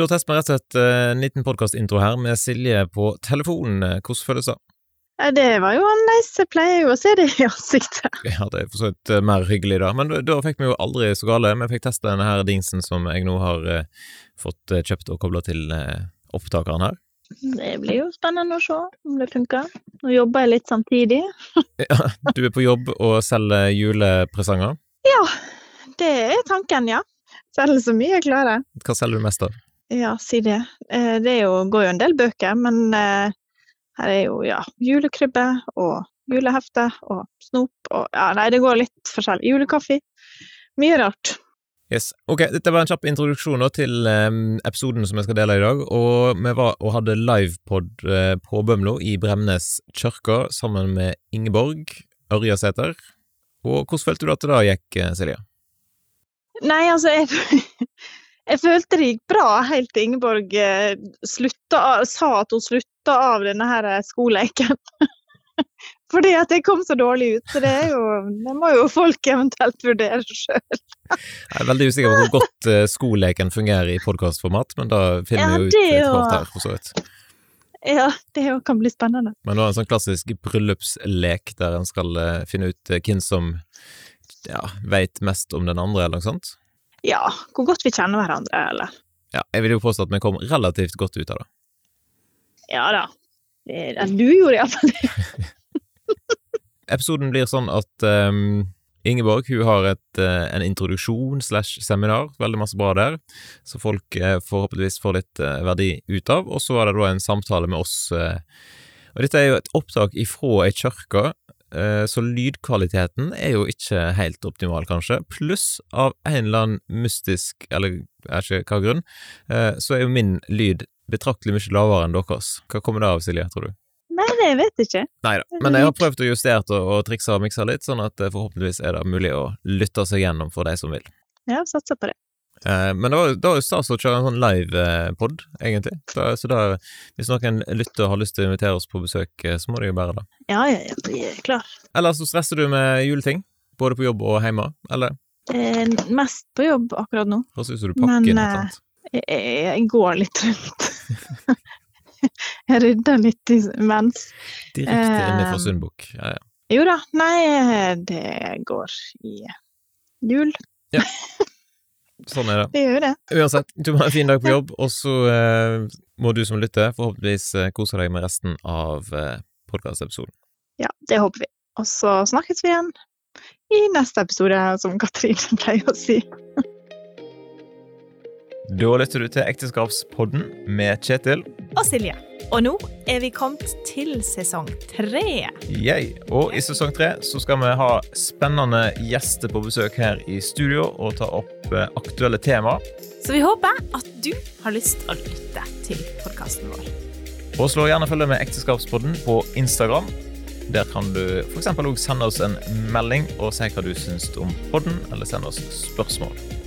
Da tester vi rett og slett eh, en liten podkastintro her med Silje på telefonen. Hvordan føles det? Det var jo annerledes, jeg pleier jo å se det i ansiktet. Ja, det er for så vidt eh, mer hyggelig, da. Men da, da fikk vi jo aldri så gale. Vi fikk testa denne her dingsen som jeg nå har eh, fått kjøpt og kobla til eh, opptakeren her. Det blir jo spennende å se om det funker. Nå jobber jeg litt samtidig. Ja, du er på jobb og selger julepresanger. Ja, det er tanken, ja. Selger så mye jeg klarer. Hva selger du mest av? Ja, si det. Eh, Det jo, går jo en del bøker, men eh, her er jo ja, julekrybbe og julehefte og snop og ja, nei, det går litt forskjellig. Julekaffe. Mye rart. Yes. Ok, dette var en kjapp introduksjon til eh, episoden som jeg skal dele i dag. Og vi var og hadde livepod på Bømlo i Bremnes kirke sammen med Ingeborg Ørjasæter. Og hvordan følte du at det da gikk, Silje? Nei, altså, jeg, jeg følte det gikk bra helt til Ingeborg eh, slutta, sa at hun slutta av denne her eh, skoleken. Fordi at jeg kom så dårlig ut, så det er jo Det må jo folk eventuelt vurdere sjøl. Jeg er veldig usikker på hvor godt eh, skoleken fungerer i podkastformat, men da finner Ja, vi jo ut et er hvert her, for så vidt. Ja, det kan bli spennende. Men det var en sånn klassisk bryllupslek der en skal finne ut hvem som ja, veit mest om den andre, eller noe sånt. Ja, hvor godt vi kjenner hverandre, eller? Ja, jeg vil jo påstå at vi kom relativt godt ut av det. Ja da. Det- det, Du gjorde iallfall det. Episoden blir sånn at um, Ingeborg hun har et, uh, en introduksjon slash seminar, veldig masse bra der, så folk uh, forhåpentligvis får litt uh, verdi ut av, og så var det da en samtale med oss. og dette er jo et opptak ifra ei kirke, så lydkvaliteten er jo ikke helt optimal, kanskje, pluss av en eller annen mystisk, eller jeg vet ikke hva grunn, eh, så er jo min lyd betraktelig mye lavere enn deres. Hva kommer det av, Silje, tror du? Nei, det vet jeg ikke. Nei da, men jeg har prøvd å justere og, og trikse og mikse litt, sånn at eh, forhåpentligvis er det mulig å lytte seg gjennom for de som vil. Ja, satser på det. Eh, men det var, det var jo stas å kjøre en sånn live-pod, egentlig. Da, så da, hvis noen lytter og har lyst til å invitere oss på besøk, eh, så må de jo bære det. Ja, ja, ja, klar. Eller så stresser du med juleting, både på jobb og hjemme, eller? Eh, mest på jobb akkurat nå. Høres ut som du pakker Men, inn et eh, eller annet. Jeg, jeg, jeg går litt rundt. jeg rydder litt imens. Direkte inne fra eh, Sundbukk. Ja, ja. Jo da, nei, det går i jul. Sånn er det. Det gjør jo det. Uansett, du må ha en fin dag på jobb, og så eh, må du som lytter forhåpentligvis eh, kose deg med resten av eh, podkastepisoden. Ja, det håper vi. Og så snakkes vi igjen i neste episode, som Katrine pleier å si. Da lytter du til Ekteskapspodden med Kjetil. og Silje. Og nå er vi kommet til sesong tre. Yay. Og i sesong tre så skal vi ha spennende gjester på besøk her i studio og ta opp eh, aktuelle tema. Så vi håper at du har lyst å lytte til podkasten vår. Og slå gjerne følge med Ekteskapspodden på Instagram. Der kan du f.eks. òg sende oss en melding og si hva du syns om podden, eller sende oss spørsmål.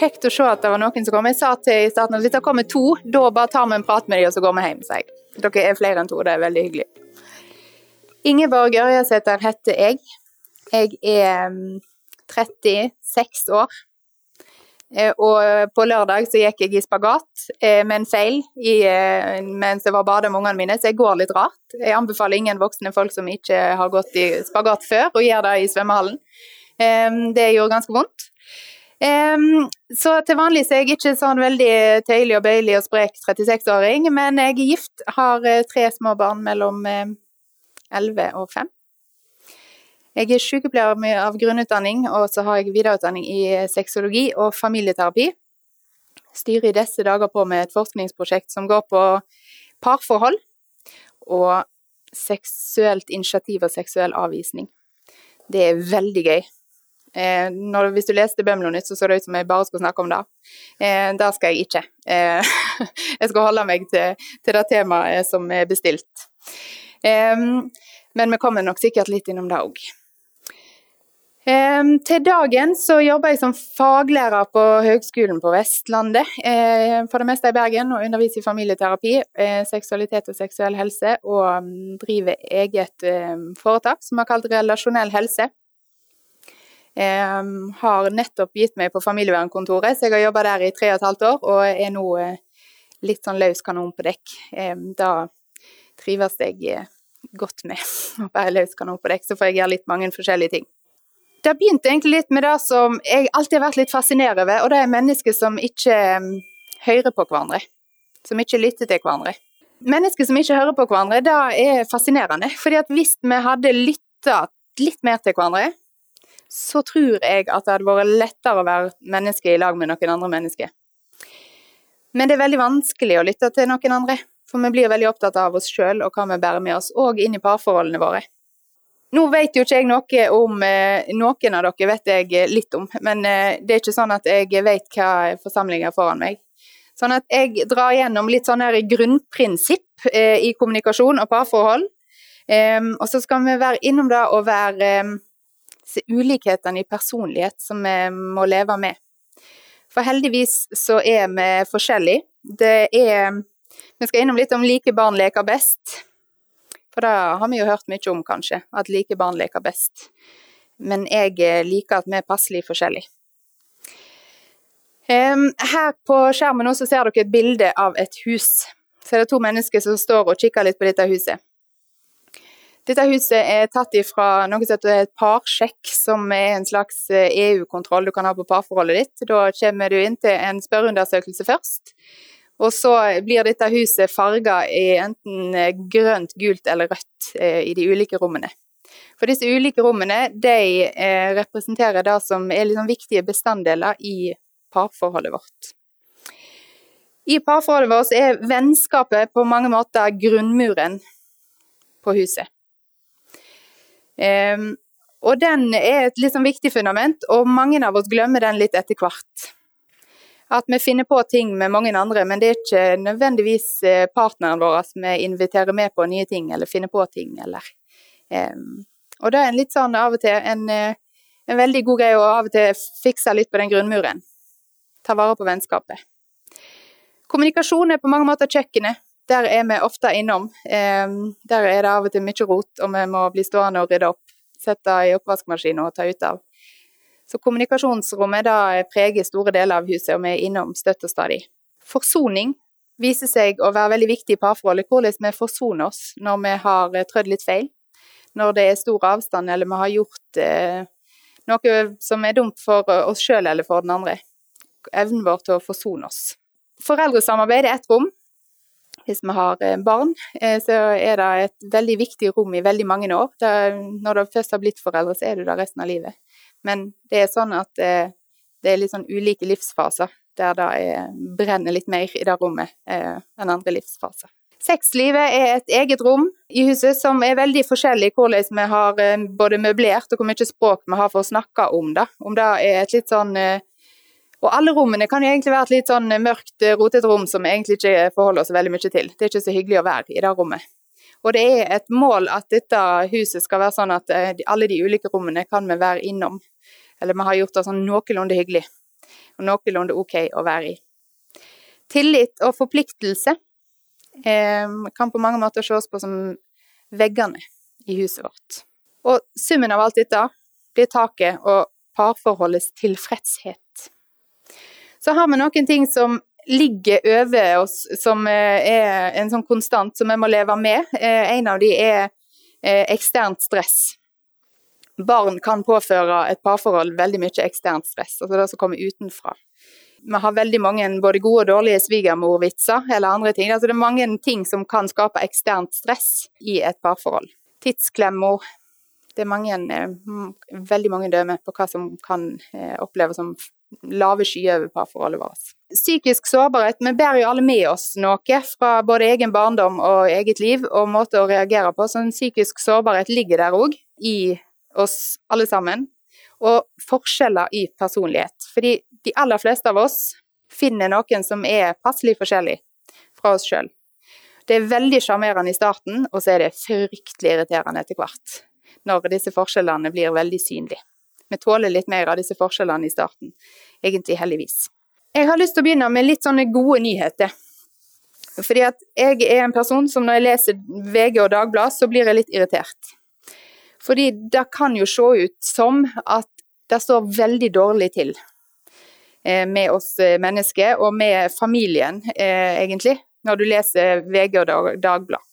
Kjekt å se at det var noen som kom. Jeg sa til i starten at hvis det kommer to, da bare tar vi en prat med dem, og så går vi hjem. sa jeg. Dere er flere enn to, det er veldig hyggelig. Ingeborg Ørjasæter heter jeg. Jeg er mm, 36 år. Eh, Og på lørdag så gikk jeg i spagat eh, med en feil i, eh, mens jeg var badet med ungene mine, så jeg går litt rart. Jeg anbefaler ingen voksne folk som ikke har gått i spagat før, å gjøre det i svømmehallen. Eh, Det gjorde ganske vondt. Så til vanlig så er jeg ikke sånn veldig tøyelig og bøyelig og sprek 36-åring, men jeg er gift, har eh, tre små barn mellom eh, 11 og 5. Jeg er sykepleier av grunnutdanning, og så har jeg videreutdanning i eh, sexologi og familieterapi. Styrer i disse dager på med et forskningsprosjekt som går på parforhold og seksuelt initiativ og seksuell avvisning. Det er veldig gøy. Eh, når, hvis du leste Bømlo-nytt, så så det ut som jeg bare skulle snakke om det. Eh, det skal jeg ikke. Eh, jeg skal holde meg til, til det temaet som er bestilt. Men vi kommer nok sikkert litt innom det òg. Til dagen så jobber jeg som faglærer på Høgskolen på Vestlandet, eh, for det meste i Bergen, og underviser i familieterapi, eh, seksualitet og seksuell helse, og mm, driver eget eh, foretak som er kalt Relasjonell helse. Har nettopp gitt meg på familievernkontoret, så jeg har jobba der i tre og et halvt år, og er nå eh, litt sånn løs kanon på dekk. Da trives jeg eh, godt med å være løs kanon på dekk, så får jeg gjøre litt mange forskjellige ting. Det begynte egentlig litt med det som jeg alltid har vært litt fascinert over, og det er mennesker som ikke hører på hverandre. Som ikke lytter til hverandre. Mennesker som ikke hører på hverandre, det er fascinerende. fordi at hvis vi hadde lytta litt mer til hverandre, så tror jeg at det hadde vært lettere å være menneske i lag med noen andre mennesker. Men det er veldig vanskelig å lytte til noen andre, for vi blir veldig opptatt av oss sjøl og hva vi bærer med oss, og inn i parforholdene våre. Nå vet jo ikke jeg noe om eh, Noen av dere vet jeg litt om, men eh, det er ikke sånn at jeg vet hva forsamlinga foran meg. Sånn at jeg drar gjennom litt sånn her grunnprinsipp eh, i kommunikasjon og parforhold. Um, og så skal vi være innom det og være se ulikhetene i personlighet som vi må leve med. For heldigvis så er vi forskjellige. Det er Vi skal innom litt om like barn leker best. For det har vi jo hørt mye om, kanskje, at like barn leker best. Men jeg liker at vi er passelig forskjellige. Her på skjermen nå så ser dere et bilde av et hus. Så det er to mennesker som står og kikker litt på dette huset. Dette huset er tatt ifra noe som heter et parsjekk, som er en slags EU-kontroll du kan ha på parforholdet ditt. Da kommer du inn til en spørreundersøkelse først. Og så blir dette huset farga i enten grønt, gult eller rødt i de ulike rommene. For disse ulike rommene de representerer det som er liksom viktige bestanddeler i parforholdet vårt. I parforholdet vårt er vennskapet på mange måter grunnmuren på huset. Um, og den er et liksom viktig fundament, og mange av oss glemmer den litt etter hvert. At vi finner på ting med mange andre, men det er ikke nødvendigvis eh, partneren vår som vi inviterer med på nye ting, eller finner på ting, eller um, Og det er en litt sånn av og til en, eh, en veldig god greie å av og til fikse litt på den grunnmuren. Ta vare på vennskapet. Kommunikasjon er på mange måter kjøkkenet. Der er vi ofte innom. Der er det av og til mye rot, og vi må bli stående og rydde opp. Sette i oppvaskmaskinen og ta ut av. Så kommunikasjonsrommet da preger store deler av huset, og vi er innom støtt og stadig. Forsoning viser seg å være veldig viktig i parforholdet. Hvordan vi forsoner oss når vi har trødd litt feil. Når det er stor avstand, eller vi har gjort eh, noe som er dumt for oss sjøl eller for den andre. Evnen vår til å forsone oss. Foreldresamarbeid er ett rom. Hvis vi har barn, så er det et veldig viktig rom i veldig mange år. Når du først har blitt foreldre, så er du der resten av livet. Men det er sånn at det er litt sånn ulike livsfaser der det er, brenner litt mer i det rommet eh, enn andre livsfaser. Sexlivet er et eget rom i huset som er veldig forskjellig hvordan vi har både møblert og hvor mye språk vi har for å snakke om det. Om det er et litt sånn eh, og alle rommene kan jo egentlig være et litt sånn mørkt, rotete rom som vi egentlig ikke forholder oss veldig mye til. Det er ikke så hyggelig å være i det rommet. Og det er et mål at dette huset skal være sånn at alle de ulike rommene kan vi være innom. Eller vi har gjort det sånn noenlunde hyggelig, og noenlunde ok å være i. Tillit og forpliktelse eh, kan på mange måter ses på som veggene i huset vårt. Og summen av alt dette blir taket og parforholdets tilfredshet. Så har vi noen ting som ligger over oss, som er en sånn konstant som vi må leve med. En av de er eksternt stress. Barn kan påføre et parforhold veldig mye eksternt stress, altså det som kommer utenfra. Vi har veldig mange både gode og dårlige svigermorvitser eller andre ting. Altså det er mange ting som kan skape eksternt stress i et parforhold. Tidsklemmer. Det er mange, veldig mange dømmer på hva som kan oppleves som lave skyer over parforholdet vårt. Psykisk sårbarhet. Vi bærer jo alle med oss noe fra både egen barndom og eget liv, og måte å reagere på. Så en psykisk sårbarhet ligger der òg, i oss alle sammen. Og forskjeller i personlighet. Fordi de aller fleste av oss finner noen som er passelig forskjellig fra oss sjøl. Det er veldig sjarmerende i starten, og så er det fryktelig irriterende etter hvert. Når disse forskjellene blir veldig synlige. Vi tåler litt mer av disse forskjellene i starten. Egentlig heldigvis. Jeg har lyst til å begynne med litt sånne gode nyheter. Fordi at jeg er en person som når jeg leser VG og Dagblad, så blir jeg litt irritert. Fordi det kan jo se ut som at det står veldig dårlig til eh, med oss eh, mennesker, og med familien, eh, egentlig, når du leser VG og Dagbladet. Dagblad.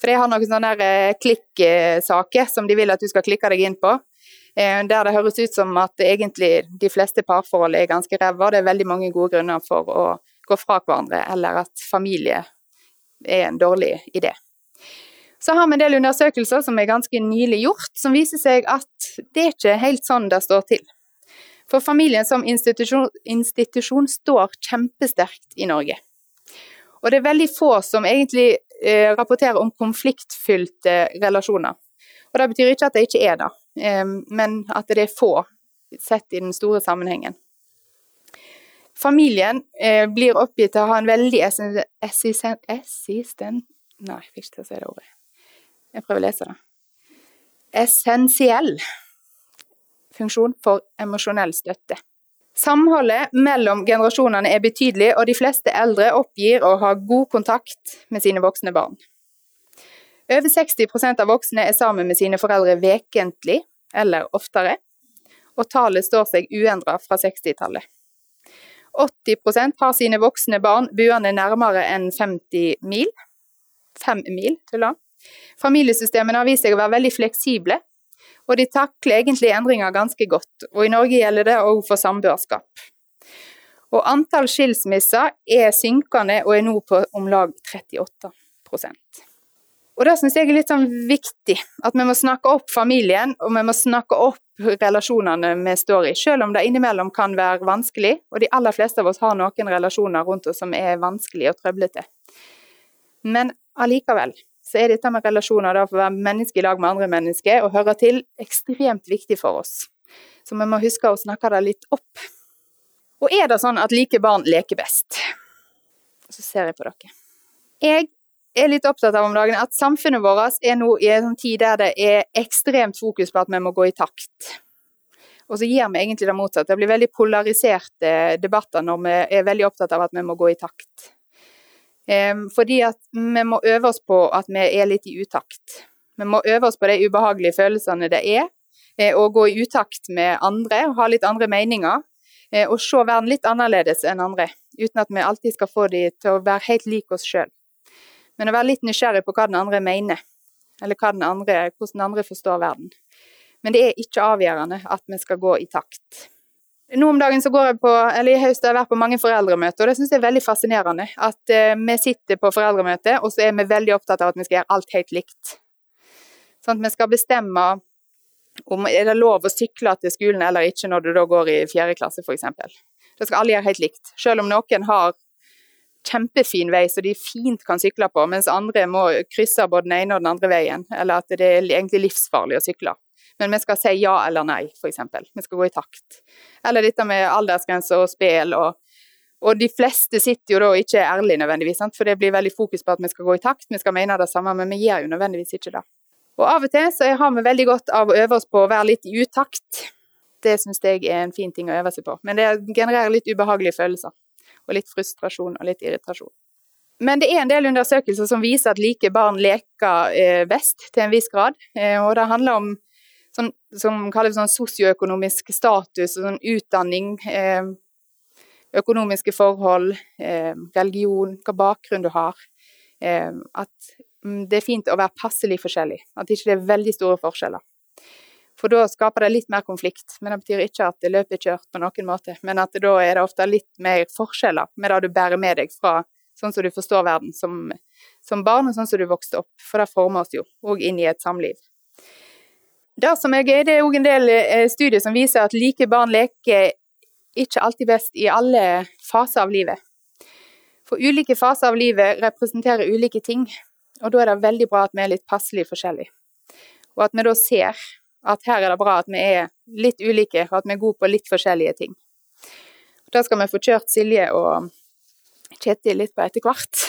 For de har noen sånne klikksaker som de vil at du skal klikke deg inn på. Eh, der det høres ut som at egentlig de fleste parforhold er ganske ræva. Det er veldig mange gode grunner for å gå fra hverandre, eller at familie er en dårlig idé. Så har vi en del undersøkelser som er ganske nylig gjort, som viser seg at det er ikke helt sånn det står til. For familien som institusjon, institusjon står kjempesterkt i Norge. Og det er veldig få som egentlig eh, rapporterer om konfliktfylte relasjoner. Og det betyr ikke at det ikke er det, men at det er få sett i den store sammenhengen. Familien eh, blir oppgitt til å ha en veldig assistent... Nei, jeg fikk ikke til å si det ordet. Jeg prøver å lese det. Essensiell funksjon for emosjonell støtte. Samholdet mellom generasjonene er betydelig, og de fleste eldre oppgir å ha god kontakt med sine voksne barn. Over 60% av voksne er sammen med sine foreldre vekentlig eller oftere, og tallet står seg uendra fra 60-tallet. 80% har sine voksne barn buende nærmere enn 50 mil. 5 mil, tulla. Familiesystemene har vist seg å være veldig fleksible, og de takler egentlig endringer ganske godt. Og i Norge gjelder det òg for samboerskap. Og antall skilsmisser er synkende og er nå på om lag 38 og det syns jeg er litt sånn viktig, at vi må snakke opp familien, og vi må snakke opp relasjonene vi står i, selv om det innimellom kan være vanskelig, og de aller fleste av oss har noen relasjoner rundt oss som er vanskelig og trøblete. Men allikevel så er dette med relasjoner, det å få være menneske i lag med andre mennesker og høre til, ekstremt viktig for oss. Så vi må huske å snakke det litt opp. Og er det sånn at like barn leker best? Så ser jeg på dere. Jeg er litt opptatt av om dagen at samfunnet vårt er nå i en sånn tid der det er ekstremt fokus på at vi må gå i takt. Og så gir vi egentlig det motsatte. Det blir veldig polariserte debatter når vi er veldig opptatt av at vi må gå i takt. Fordi at vi må øve oss på at vi er litt i utakt. Vi må øve oss på de ubehagelige følelsene det er, eh, å gå i utakt med andre, ha litt andre meninger. Eh, og se verden litt annerledes enn andre, uten at vi alltid skal få de til å være helt lik oss sjøl men å være litt nysgjerrig på hva den andre mener, eller den andre, hvordan den andre forstår verden. Men det er ikke avgjørende at vi skal gå i takt. Nå om dagen så går jeg på, eller i høst har jeg vært på mange foreldremøter, og det syns jeg er veldig fascinerende. At uh, vi sitter på foreldremøte, og så er vi veldig opptatt av at vi skal gjøre alt helt likt. Sånn at vi skal bestemme om er det lov å sykle til skolen eller ikke når du da går i fjerde klasse, f.eks. Det skal alle gjøre helt likt. Selv om noen har kjempefin vei så de fint kan sykle på, mens andre må krysse både den ene og den andre veien, eller at det er egentlig livsfarlig å sykle. Men vi skal si ja eller nei, f.eks. Vi skal gå i takt. Eller dette med aldersgrense og spill og og de fleste sitter jo da ikke ærlig nødvendigvis, sant? for det blir veldig fokus på at vi skal gå i takt, vi skal mene det samme, men vi gjør jo nødvendigvis ikke det. Og av og til så har vi veldig godt av å øve oss på å være litt i utakt. Det syns jeg er en fin ting å øve seg på, men det genererer litt ubehagelige følelser og litt frustrasjon og litt irritasjon. Men det er en del undersøkelser som viser at like barn leker eh, best til en viss grad. Eh, og det handler om sånn, som kalles sånn sosioøkonomisk status og sånn utdanning. Eh, økonomiske forhold, religion, hva bakgrunn du har. At mm, det er fint å være passelig forskjellig. At det ikke er veldig store forskjeller. For da skaper det litt mer konflikt. Men det betyr ikke at det løper kjørt på noen måte. Men at da er det ofte litt mer forskjeller med det du bærer med deg fra sånn som du forstår verden som, som barn, og sånn som du vokste opp. For det former oss jo òg inn i et samliv. Det som er gøy, det er òg en del eh, studier som viser at like barn leker ikke alltid best i alle faser av livet. For ulike faser av livet representerer ulike ting, og da er det veldig bra at vi er litt passelig forskjellige. Og at vi da ser at her er det bra at vi er litt ulike, og at vi er gode på litt forskjellige ting. Da skal vi få kjørt Silje og Kjetil litt på etter hvert.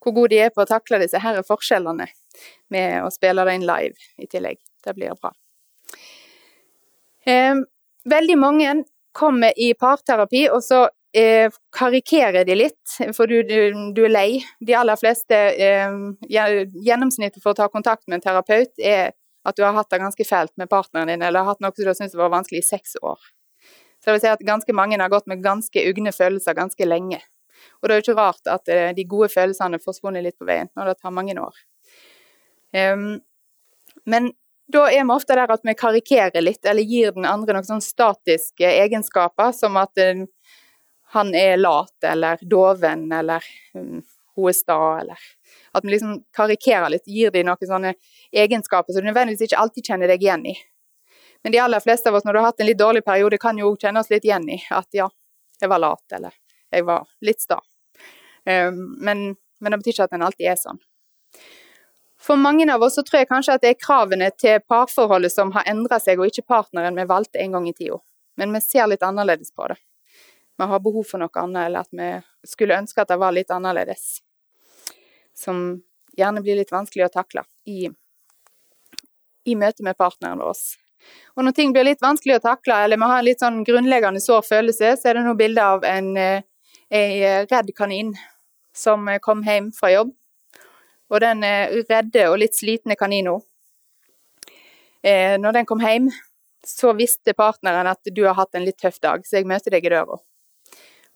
Hvor gode de er på å takle disse her forskjellene med å spille det inn live i tillegg. Det blir bra. Veldig mange kommer i parterapi, og så eh, karikerer de litt, for du, du, du, er lei. De aller fleste eh, Gjennomsnittet for å ta kontakt med en terapeut er at du har hatt det ganske fælt med partneren din, eller har hatt noe som du har syntes var vanskelig i seks år. Så det vil si at ganske mange har gått med ganske ugne følelser ganske lenge. Og det er jo ikke rart at eh, de gode følelsene forsvunnet litt på veien, når det tar mange år. Um, men da er vi ofte der at vi karikerer litt, eller gir den andre noen sånn statiske egenskaper, som at uh, han er lat, eller doven, eller um, hun er sta, eller At vi liksom karikerer litt, gir dem noen sånne egenskaper som du nødvendigvis ikke alltid kjenner deg igjen i. Men de aller fleste av oss, når du har hatt en litt dårlig periode, kan jo kjenne oss litt igjen i at ja, jeg var lat, eller jeg var litt sta. Um, men, men det betyr ikke at en alltid er sånn. For mange av oss så tror jeg kanskje at det er kravene til parforholdet som har endra seg, og ikke partneren vi valgte en gang i tida. Men vi ser litt annerledes på det. Vi har behov for noe annet, eller at vi skulle ønske at det var litt annerledes. Som gjerne blir litt vanskelig å takle i, i møte med partneren vår. Og når ting blir litt vanskelig å takle, eller vi har en litt sånn grunnleggende sår følelse, så er det nå bilde av en, en eh, redd kanin som kom hjem fra jobb og den eh, redde og litt slitne kanina. Eh, når den kom hjem, så visste partneren at du har hatt en litt tøff dag, så jeg møter deg i døra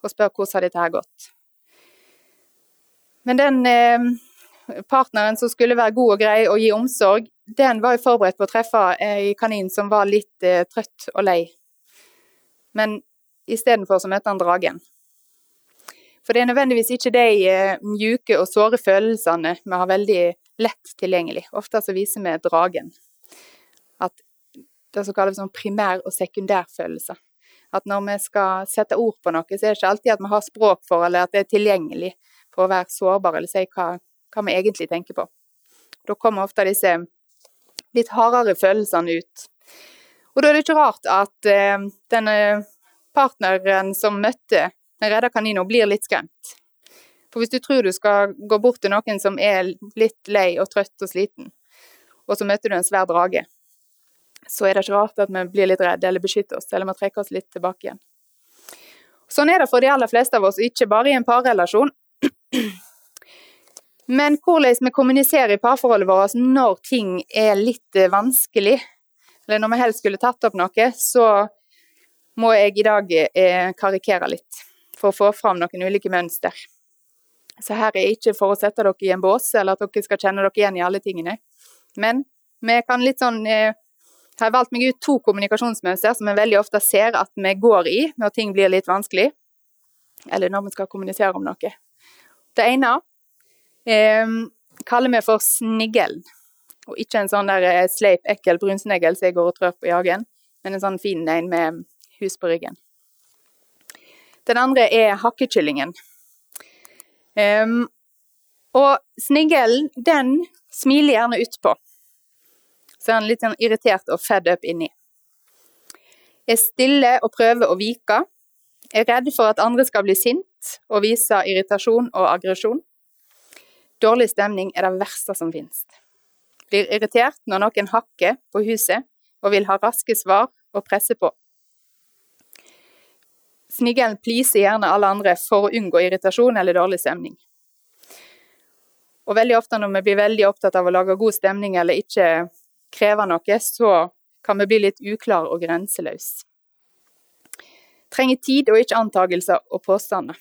og spør hvordan har dette her gått. Men den eh, partneren som skulle være god og grei og gi omsorg, den var jo forberedt på å treffe ei kanin som var litt eh, trøtt og lei. Men istedenfor så møtte han dragen. For det er nødvendigvis ikke de eh, mjuke og såre følelsene vi har veldig lett tilgjengelig. Ofte så viser vi dragen. At det som kalles sånn primær- og sekundærfølelser. At når vi skal sette ord på noe, så er det ikke alltid at vi har språk for, eller at det er tilgjengelig for å være sårbare, eller si hva, hva vi egentlig tenker på. Da kommer ofte disse litt hardere følelsene ut. Og da er det ikke rart at eh, denne partneren som møtte den redda kanina blir litt skremt. For hvis du tror du skal gå bort til noen som er litt lei og trøtt og sliten, og så møter du en svær drage, så er det ikke rart at vi blir litt redde eller beskytter oss, eller må trekke oss litt tilbake igjen. Sånn er det for de aller fleste av oss, ikke bare i en parrelasjon. Men hvordan vi kommuniserer i parforholdet vårt når ting er litt vanskelig, eller når vi helst skulle tatt opp noe, så må jeg i dag eh, karikere litt for å få fram noen ulike mønster. Så her er ikke for å sette dere i en bås, eller at dere skal kjenne dere igjen i alle tingene. Men vi kan litt sånn eh, har valgt meg ut to kommunikasjonsmønster som vi veldig ofte ser at vi går i når ting blir litt vanskelig, eller når vi skal kommunisere om noe. Det ene eh, kaller vi for snigel. Og ikke en sånn der eh, sleip, ekkel brunsnegl som jeg går og trør på i hagen, men en sånn fin en med hus på ryggen. Den andre er hakkekyllingen. Um, og snigelen, den smiler gjerne utpå. Så er han litt sånn irritert og fed up inni. Er stille og prøver å vike. Er redd for at andre skal bli sint og vise irritasjon og aggresjon. Dårlig stemning er det verste som finnes. Blir irritert når noen hakker på huset og vil ha raske svar og presse på. Snigelen pleaser gjerne alle andre for å unngå irritasjon eller dårlig stemning. Og veldig ofte når vi blir veldig opptatt av å lage god stemning eller ikke kreve noe, så kan vi bli litt uklare og grenseløse. Trenger tid og ikke antagelser og påstander.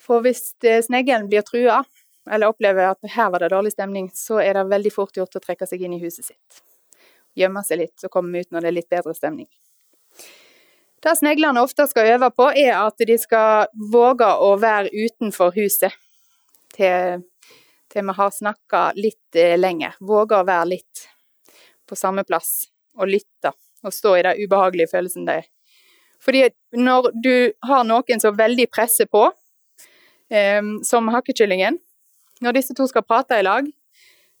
For hvis sneglen blir trua, eller opplever at her var det dårlig stemning, så er det veldig fort gjort å trekke seg inn i huset sitt. Gjemme seg litt og komme ut når det er litt bedre stemning. Det sneglene ofte skal øve på, er at de skal våge å være utenfor huset til, til vi har snakka litt eh, lenger. Våge å være litt på samme plass og lytte og stå i den ubehagelige følelsen det er. Fordi når du har noen som veldig presser på, eh, som hakkekyllingen Når disse to skal prate i lag,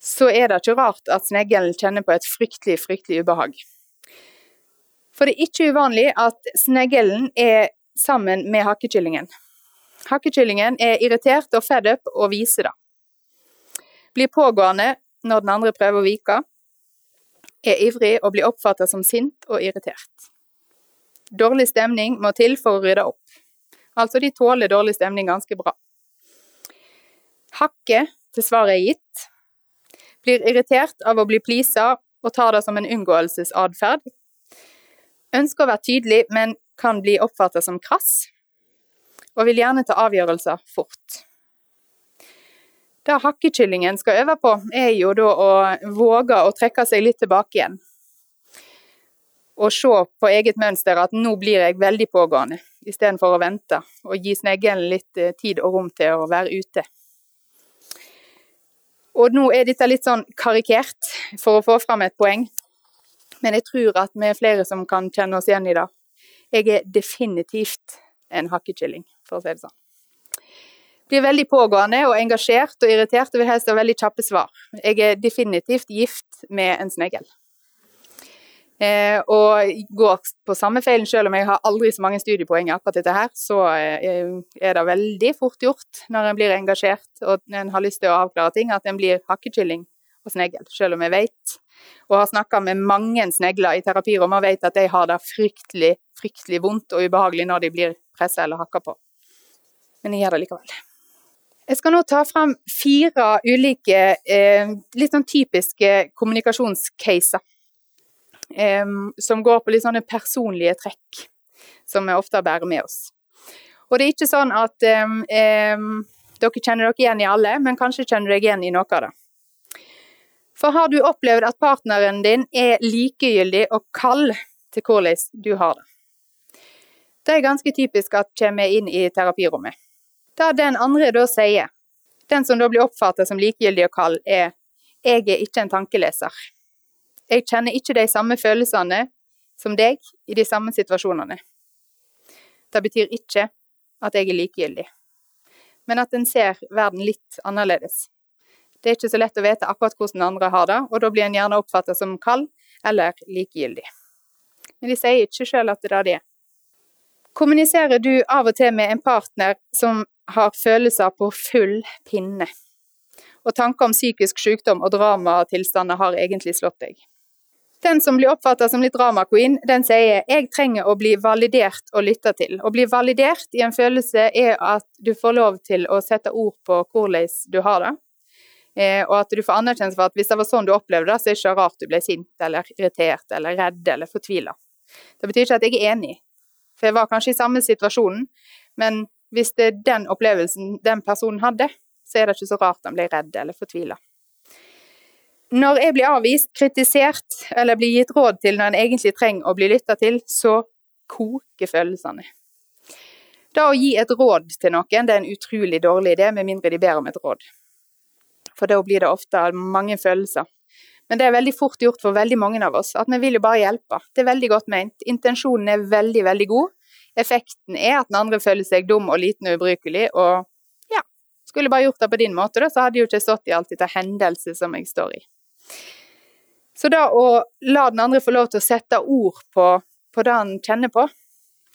så er det ikke rart at sneglen kjenner på et fryktelig, fryktelig ubehag. For det er ikke uvanlig at sneglen er sammen med hakkekyllingen. Hakkekyllingen er irritert og fed up og viser det. Blir pågående når den andre prøver å vike. Er ivrig og blir oppfattet som sint og irritert. Dårlig stemning må til for å rydde opp. Altså, de tåler dårlig stemning ganske bra. Hakket til svaret er gitt. Blir irritert av å bli pleasa og tar det som en unngåelsesatferd. Ønsker å være tydelig, men kan bli oppfattet som krass. Og vil gjerne ta avgjørelser fort. Det hakkekyllingen skal øve på, er jo da å våge å trekke seg litt tilbake igjen. Og se på eget mønster at nå blir jeg veldig pågående, istedenfor å vente og gi sneglen litt eh, tid og rom til å være ute. Og nå er dette litt sånn karikert for å få fram et poeng, men jeg tror at vi er flere som kan kjenne oss igjen i det. Jeg er definitivt en hakkekylling, for å si det sånn. Blir veldig pågående og engasjert og irritert og vil helst ha veldig kjappe svar. Jeg er definitivt gift med en snegl. Eh, og går på samme feilen, selv om jeg har aldri så mange studiepoeng i akkurat dette her, så eh, er det veldig fort gjort når en blir engasjert og en har lyst til å avklare ting, at en blir hakkekylling og snegl. Selv om jeg vet, og har snakka med mange snegler i terapirom og vet at de har det fryktelig, fryktelig vondt og ubehagelig når de blir pressa eller hakka på. Men jeg gjør det likevel. Jeg skal nå ta fram fire ulike, eh, litt sånn typiske kommunikasjonscaser. Eh, som går på litt sånne personlige trekk som vi ofte bærer med oss. Og det er ikke sånn at eh, dere kjenner dere igjen i alle, men kanskje kjenner dere igjen i noe av det. For har du opplevd at partneren din er likegyldig og kald til hvordan du har det? Det er ganske typisk at kommer inn i terapirommet. Det den andre da sier, den som da blir oppfattet som likegyldig og kald, er 'jeg er ikke en tankeleser'. Jeg kjenner ikke de samme følelsene som deg i de samme situasjonene. Det betyr ikke at jeg er likegyldig, men at en ser verden litt annerledes. Det er ikke så lett å vite akkurat hvordan andre har det, og da blir en gjerne oppfattet som kald eller likegyldig. Men de sier ikke sjøl at det er det de er. Kommuniserer du av og til med en partner som har følelser på full pinne. Og tanker om psykisk sykdom og dramatilstander har egentlig slått deg. Den som blir oppfattet som litt drama-queen, den sier 'jeg trenger å bli validert og lytta til'. Å bli validert i en følelse er at du får lov til å sette ord på hvordan du har det. Eh, og at du får anerkjennelse for at hvis det var sånn du opplevde det, så er det ikke rart du ble sint eller irritert eller redd eller fortvila. Det betyr ikke at jeg er enig, for jeg var kanskje i samme situasjonen, men hvis det er den opplevelsen den personen hadde, så er det ikke så rart han blir redd eller fortvila. Når jeg blir avvist, kritisert eller blir gitt råd til når en egentlig trenger å bli lytta til, så koker følelsene. Da å gi et råd til noen, det er en utrolig dårlig idé, med mindre de ber om et råd. For da blir det ofte mange følelser. Men det er veldig fort gjort for veldig mange av oss, at vi vil jo bare hjelpe. Det er veldig godt ment. Intensjonen er veldig, veldig god, Effekten er at den andre føler seg dum og liten og ubrukelig, og ja, skulle bare gjort det på din måte, da, så hadde jeg jo ikke stått i alt dette hendelse som jeg står i. Så da å la den andre få lov til å sette ord på, på det han kjenner på,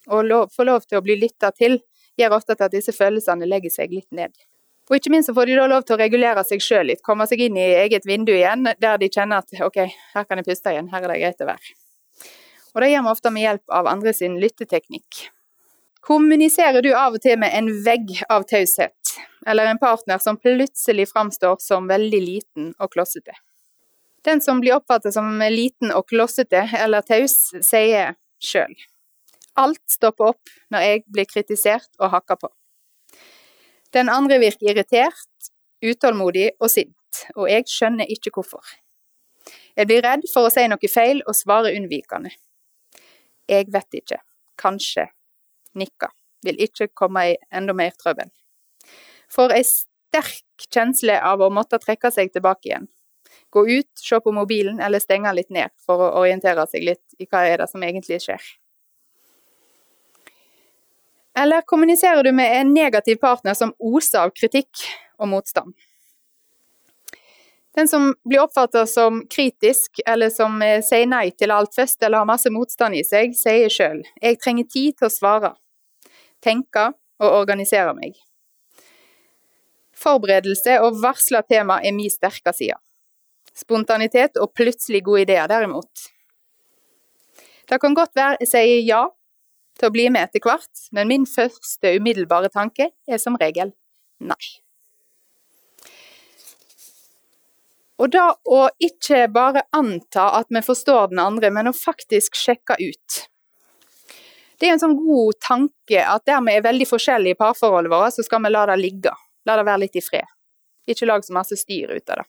og lov, få lov til å bli lytta til, gjør ofte at disse følelsene legger seg litt ned. Og ikke minst så får de da lov til å regulere seg sjøl litt, komme seg inn i eget vindu igjen, der de kjenner at ok, her kan jeg puste igjen, her er det greit å være. Og det gjør vi ofte med hjelp av andre sin lytteteknikk. Kommuniserer du av og til med en vegg av taushet, eller en partner som plutselig framstår som veldig liten og klossete? Den som blir oppfattet som liten og klossete eller taus, sier sjøl alt stopper opp når jeg blir kritisert og hakka på. Den andre virker irritert, utålmodig og sint, og jeg skjønner ikke hvorfor. Jeg blir redd for å si noe feil og svare unnvikende. Jeg vet ikke. Kanskje. Nikka. Vil ikke komme i enda mer trøbbel. Får ei sterk kjensle av å måtte trekke seg tilbake igjen. Gå ut, se på mobilen eller stenge litt ned for å orientere seg litt i hva er det som egentlig skjer. Eller kommuniserer du med en negativ partner som oser av kritikk og motstand? Den som blir oppfattet som kritisk, eller som eh, sier nei til alt først, eller har masse motstand i seg, sier sjøl 'jeg trenger tid til å svare', tenke og organisere meg. Forberedelse og varsla tema er min sterke side. Spontanitet og plutselig gode ideer, derimot. Det kan godt være jeg sier ja til å bli med etter hvert, men min første umiddelbare tanke er som regel nei. Og da å ikke bare anta at vi forstår den andre, men å faktisk sjekke ut. Det er en sånn god tanke at der vi er veldig forskjellige i parforholdet vårt, så skal vi la det ligge. La det være litt i fred. Ikke lag så masse styr ut av det.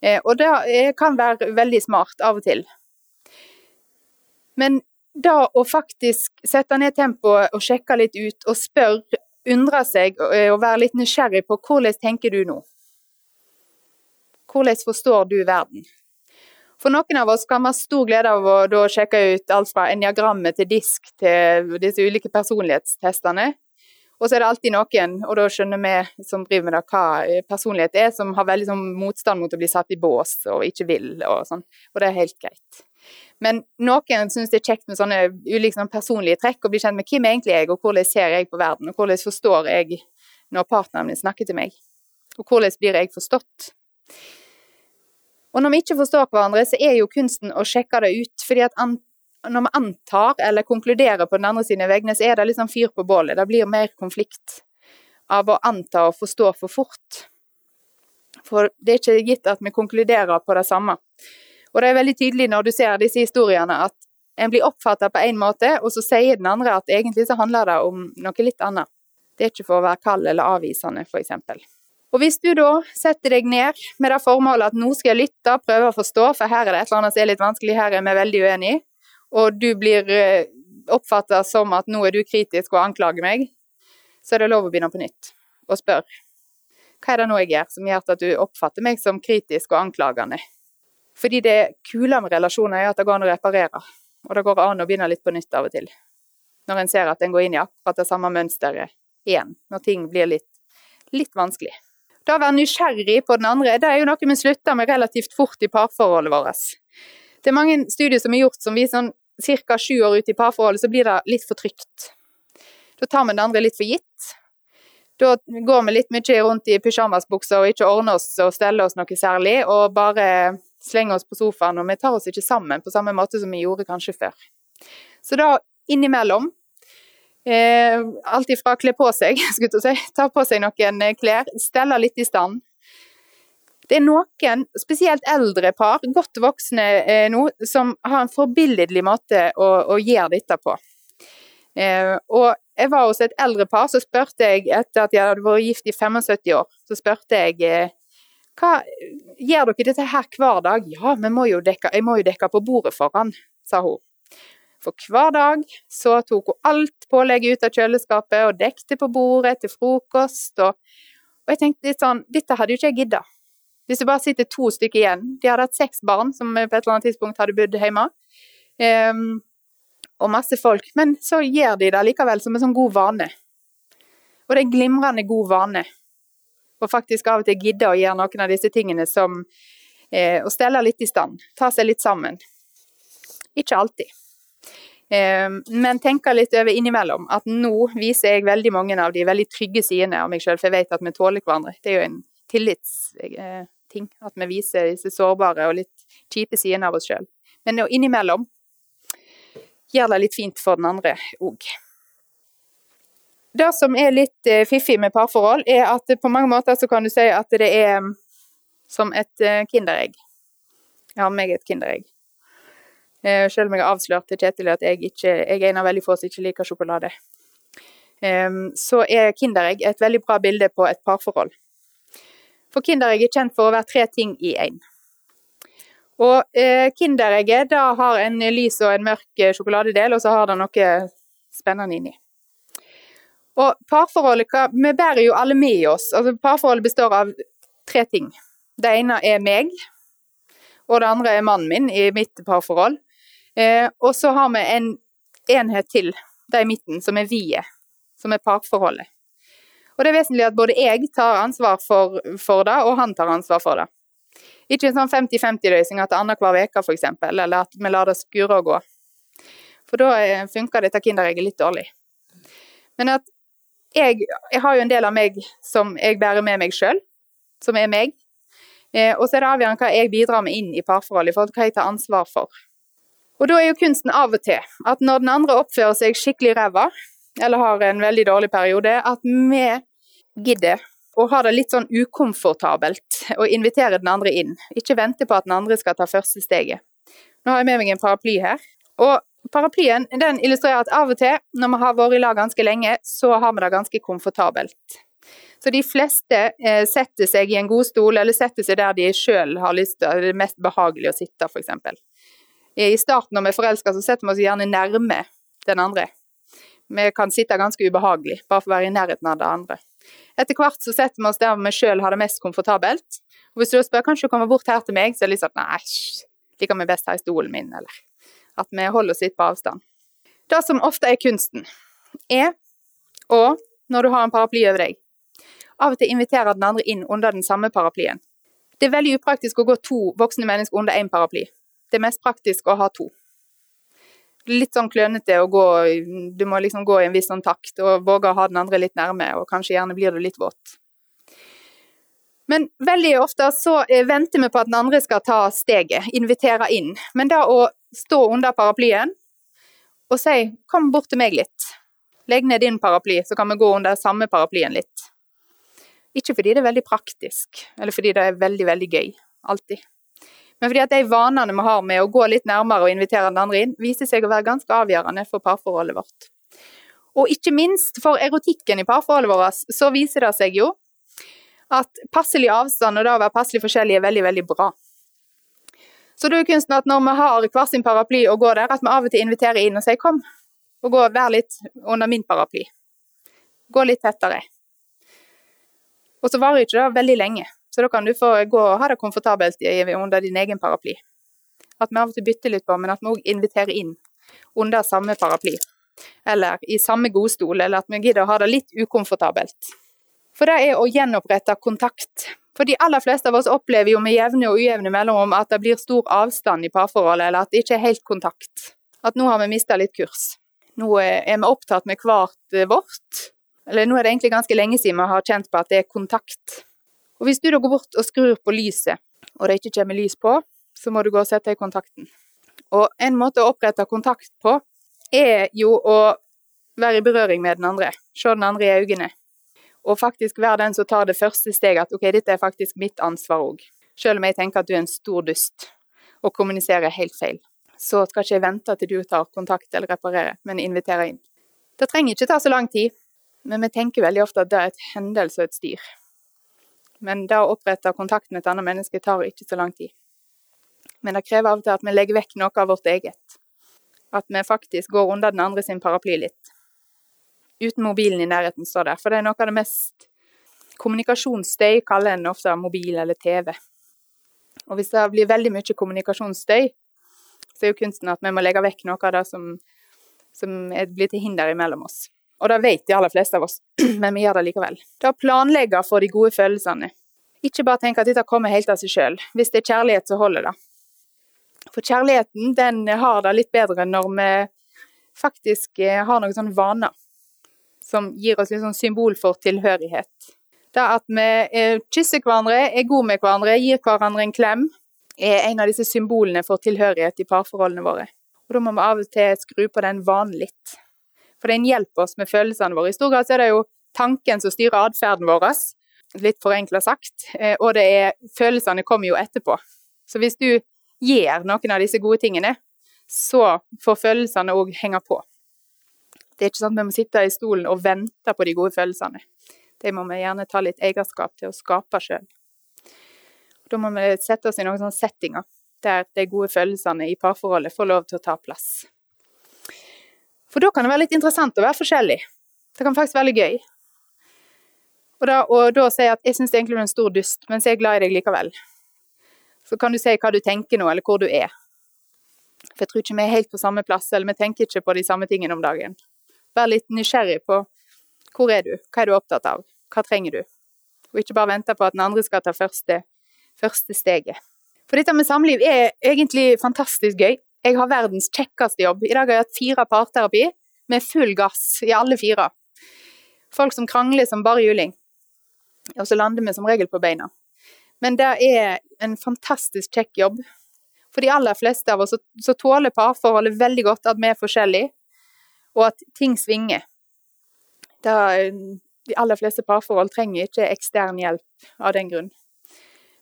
Eh, og det kan være veldig smart av og til. Men da å faktisk sette ned tempoet og sjekke litt ut, og spørre, undre seg eh, og være litt nysgjerrig på hvordan tenker du nå? Hvordan forstår du verden? For noen av oss kan vi ha stor glede av å sjekke ut alt fra eniagrammet til disk til disse ulike personlighetstestene. Og så er det alltid noen, og da skjønner vi som driver med det, hva personlighet er, som har veldig sånn motstand mot å bli satt i bås og ikke vil og sånn. Og det er helt greit. Men noen syns det er kjekt med sånne ulike sånne personlige trekk, og bli kjent med hvem egentlig er jeg, og hvordan ser jeg på verden, og hvordan forstår jeg når partneren min snakker til meg. Og hvordan blir jeg forstått. Og når vi ikke forstår hverandre, så er jo kunsten å sjekke det ut. fordi at når vi antar eller konkluderer på den andre sine vegne, så er det liksom fyr på bålet. Det blir mer konflikt av å anta og forstå for fort. For det er ikke gitt at vi konkluderer på det samme. Og det er veldig tydelig når du ser disse historiene at en blir oppfatta på én måte, og så sier den andre at egentlig så handler det om noe litt annet. Det er ikke for å være kald eller avvisende, f.eks. Og hvis du da setter deg ned med det formålet at nå skal jeg lytte, prøve å forstå, for her er det et eller annet som er litt vanskelig, her er vi veldig uenige, og du blir eh, oppfatta som at nå er du kritisk og anklager meg, så er det lov å begynne på nytt og spørre hva er det nå jeg gjør som gjør at du oppfatter meg som kritisk og anklagende? Fordi det kule med relasjoner er at det går an å reparere, og det går an å begynne litt på nytt av og til. Når en ser at en går inn i akkurat det samme mønsteret igjen, når ting blir litt, litt vanskelig. Det å være nysgjerrig på den andre, det er jo noe vi slutter med relativt fort i parforholdet vårt. Det er mange studier som er gjort som viser sånn ca. sju år ut i parforholdet, så blir det litt for trygt. Da tar vi den andre litt for gitt. Da går vi litt mye rundt i pysjamasbukser og ikke ordner oss og steller oss noe særlig, og bare slenger oss på sofaen, og vi tar oss ikke sammen på samme måte som vi gjorde kanskje før. Så da innimellom eh, Alt ifra kle på seg, skulle jeg si, ta på seg noen klær, stelle litt i stand, det er noen, spesielt eldre par, godt voksne eh, nå, som har en forbilledlig måte å, å gjøre dette på. Eh, og jeg var hos et eldre par, så spurte jeg etter at jeg hadde vært gift i 75 år, så spurte jeg eh, hva, gjør dere dette her hver dag? Ja, vi må jo dekke, jeg må jo dekke på bordet foran, sa hun. For hver dag så tok hun alt pålegget ut av kjøleskapet og dekte på bordet til frokost. Og, og jeg tenkte litt sånn, dette hadde jo ikke jeg gidda. Hvis det bare sitter to stykker igjen De hadde hatt seks barn som på et eller annet tidspunkt hadde bodd hjemme. Um, og masse folk. Men så gjør de det likevel som en sånn god vane. Og det er glimrende god vane. Og faktisk av og til gidde å gjøre noen av disse tingene som eh, å stelle litt i stand. Ta seg litt sammen. Ikke alltid. Eh, men tenke litt over innimellom at nå viser jeg veldig mange av de veldig trygge sidene av meg sjøl, for jeg vet at vi tåler hverandre. Det er jo en tillitsting. Eh. At vi viser disse sårbare og litt kjipe sidene av oss sjøl. Men innimellom gjør det litt fint for den andre òg. Det som er litt eh, fiffig med parforhold, er at på mange måter så kan du si at det er mm, som et eh, kinderegg. Jeg har meg et kinderegg. Eh, selv om jeg har avslørt til Kjetil at jeg, ikke, jeg er en av veldig få som ikke liker sjokolade. Så er kinderegg et veldig bra bilde på et parforhold. For Kinderegg er kjent for å være tre ting i én. Og Kinderegget da har en lys og en mørk sjokoladedel, og så har det noe spennende inni. Og parforholdet Vi bærer jo alle med oss. Altså Parforholdet består av tre ting. Det ene er meg, og det andre er mannen min i mitt parforhold. Eh, og så har vi en enhet til, det i midten, som er vi-et, som er parforholdet. Og det er vesentlig at både jeg tar ansvar for, for det, og han tar ansvar for det. Ikke en sånn 50-50-løsning at det er annenhver uke f.eks., eller at vi lar det skure og gå. For da eh, funker dette kinderegget litt dårlig. Men at jeg, jeg, har jo en del av meg som jeg bærer med meg sjøl, som er meg. Eh, og så er det avgjørende hva jeg bidrar med inn i parforholdet, til hva jeg tar ansvar for. Og da er jo kunsten av og til at når den andre oppfører seg skikkelig ræva, eller har en veldig dårlig periode, at vi gidder å ha det litt sånn ukomfortabelt å invitere den andre inn. Ikke vente på at den andre skal ta første steget. Nå har jeg med meg en paraply her. Og paraplyen den illustrerer at av og til, når vi har vært i lag ganske lenge, så har vi det ganske komfortabelt. Så de fleste eh, setter seg i en god stol, eller setter seg der de sjøl har lyst til, det mest behagelig å sitte, f.eks. I starten når vi er forelska, så setter vi oss gjerne nærme den andre. Vi kan sitte ganske ubehagelig, bare for å være i nærheten av det andre. Etter hvert så setter vi oss der vi sjøl har det mest komfortabelt. Og hvis du spør kanskje du kommer bort her til meg, så er det litt sånn nei, liker vi best her i stolen min, eller at vi holder oss litt på avstand. Det som ofte er kunsten, er å, når du har en paraply over deg, av og til invitere den andre inn under den samme paraplyen. Det er veldig upraktisk å gå to voksne mennesker under én paraply. Det er mest praktisk å ha to litt sånn klønete å gå Du må liksom gå i en viss sånn takt og våge å ha den andre litt nærme, og kanskje gjerne blir du litt våt. Men veldig ofte så eh, venter vi på at den andre skal ta steget, invitere inn. Men da å stå under paraplyen og si 'kom bort til meg litt', legg ned din paraply, så kan vi gå under samme paraplyen litt. Ikke fordi det er veldig praktisk, eller fordi det er veldig, veldig gøy. Alltid. Men fordi at de vanene vi har med å gå litt nærmere og invitere den andre inn, viser seg å være ganske avgjørende for parforholdet vårt. Og ikke minst for erotikken i parforholdet vårt, så viser det seg jo at passelig avstand og det å være passelig forskjellig er veldig, veldig bra. Så det er jo kunsten at når vi har hver sin paraply og går der, at vi av og til inviterer inn og sier 'kom', og gå, vær litt under min paraply. Gå litt tettere. Og så varer ikke det veldig lenge. Så da kan du få gå og ha det komfortabelt under din egen paraply. At vi av og til bytter litt på, men at vi òg inviterer inn under samme paraply. Eller i samme godstol, eller at vi gidder å ha det litt ukomfortabelt. For det er å gjenopprette kontakt. For de aller fleste av oss opplever jo med jevne og ujevne mellomrom at det blir stor avstand i parforholdet, eller at det ikke er helt kontakt. At nå har vi mista litt kurs. Nå er vi opptatt med hvert vårt. Eller nå er det egentlig ganske lenge siden vi har kjent på at det er kontakt. Og hvis du da går bort og skrur på lyset, og det ikke kommer lys på, så må du gå og sette i kontakten. Og en måte å opprette kontakt på, er jo å være i berøring med den andre. Se den andre i øynene. Og faktisk være den som tar det første steget, at ok, dette er faktisk mitt ansvar òg. Selv om jeg tenker at du er en stor dust og kommuniserer helt feil. Så skal ikke jeg vente til du tar kontakt eller reparerer, men inviterer inn. Det trenger ikke ta så lang tid, men vi tenker veldig ofte at det er et hendelse og et styr. Men det å opprette kontakt med et annet menneske tar ikke så lang tid. Men det krever av og til at vi legger vekk noe av vårt eget. At vi faktisk går under den andre sin paraply litt. Uten mobilen i nærheten, står der. For det er noe av det mest Kommunikasjonsstøy kaller en ofte mobil eller TV. Og hvis det blir veldig mye kommunikasjonsstøy, så er jo kunsten at vi må legge vekk noe av det som, som blir til hinder imellom oss. Og det vet de aller fleste av oss, men vi gjør det likevel. Det å planlegge for de gode følelsene. Ikke bare tenke at dette kommer helt av seg sjøl. Hvis det er kjærlighet, så holder det. For kjærligheten, den har det litt bedre når vi faktisk eh, har noen sånne vaner som gir oss litt sånn symbol for tilhørighet. Det at vi eh, kysser hverandre, er gode med hverandre, gir hverandre en klem, er en av disse symbolene for tilhørighet i parforholdene våre. Og da må vi av og til skru på den vanen litt. For den hjelper oss med følelsene våre. I stor grad er det jo tanken som styrer atferden vår, litt forenkla sagt. Eh, og det er følelsene kommer jo etterpå. Så hvis du gjør noen av disse gode tingene, så får følelsene òg henge på. Det er ikke sant vi må sitte i stolen og vente på de gode følelsene. Det må vi gjerne ta litt eierskap til å skape sjøl. Da må vi sette oss i noen sånne settinger der de gode følelsene i parforholdet får lov til å ta plass. For da kan det være litt interessant å være forskjellig. Det kan faktisk være litt gøy. Og da, og da si at jeg syns egentlig du er en stor dust, mens jeg er glad i deg likevel. Så kan du si hva du tenker nå, eller hvor du er. For jeg tror ikke vi er helt på samme plass, eller vi tenker ikke på de samme tingene om dagen. Vær litt nysgjerrig på hvor er du, hva er du opptatt av, hva trenger du? Og ikke bare vente på at den andre skal ta første, første steget. For dette med samliv er egentlig fantastisk gøy. Jeg har verdens kjekkeste jobb. I dag har jeg hatt fire parterapi med full gass i alle fire. Folk som krangler som bare juling. Og så lander vi som regel på beina. Men det er en fantastisk kjekk jobb. For de aller fleste av oss så, tåler parforholdet veldig godt at vi er forskjellige, og at ting svinger. Da de aller fleste parforhold trenger ikke ekstern hjelp av den grunn.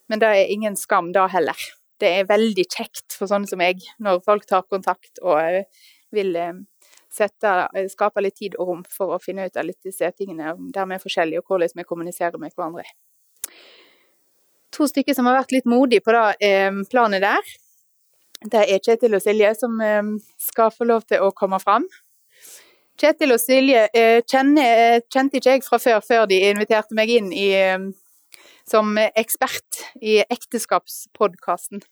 Men det er ingen skam da heller. Det er veldig kjekt for sånne som meg, når folk tar kontakt og eh, vil eh, sette, eh, skape litt tid og rom for å finne ut av litt disse tingene der vi er forskjellige, og hvordan vi kommuniserer med hverandre. To stykker som har vært litt modige på det eh, planet der. Det er Kjetil og Silje som eh, skal få lov til å komme fram. Kjetil og Silje kjenne, kjente ikke jeg fra før, før de inviterte meg inn i, eh, som ekspert i ekteskapspodkasten.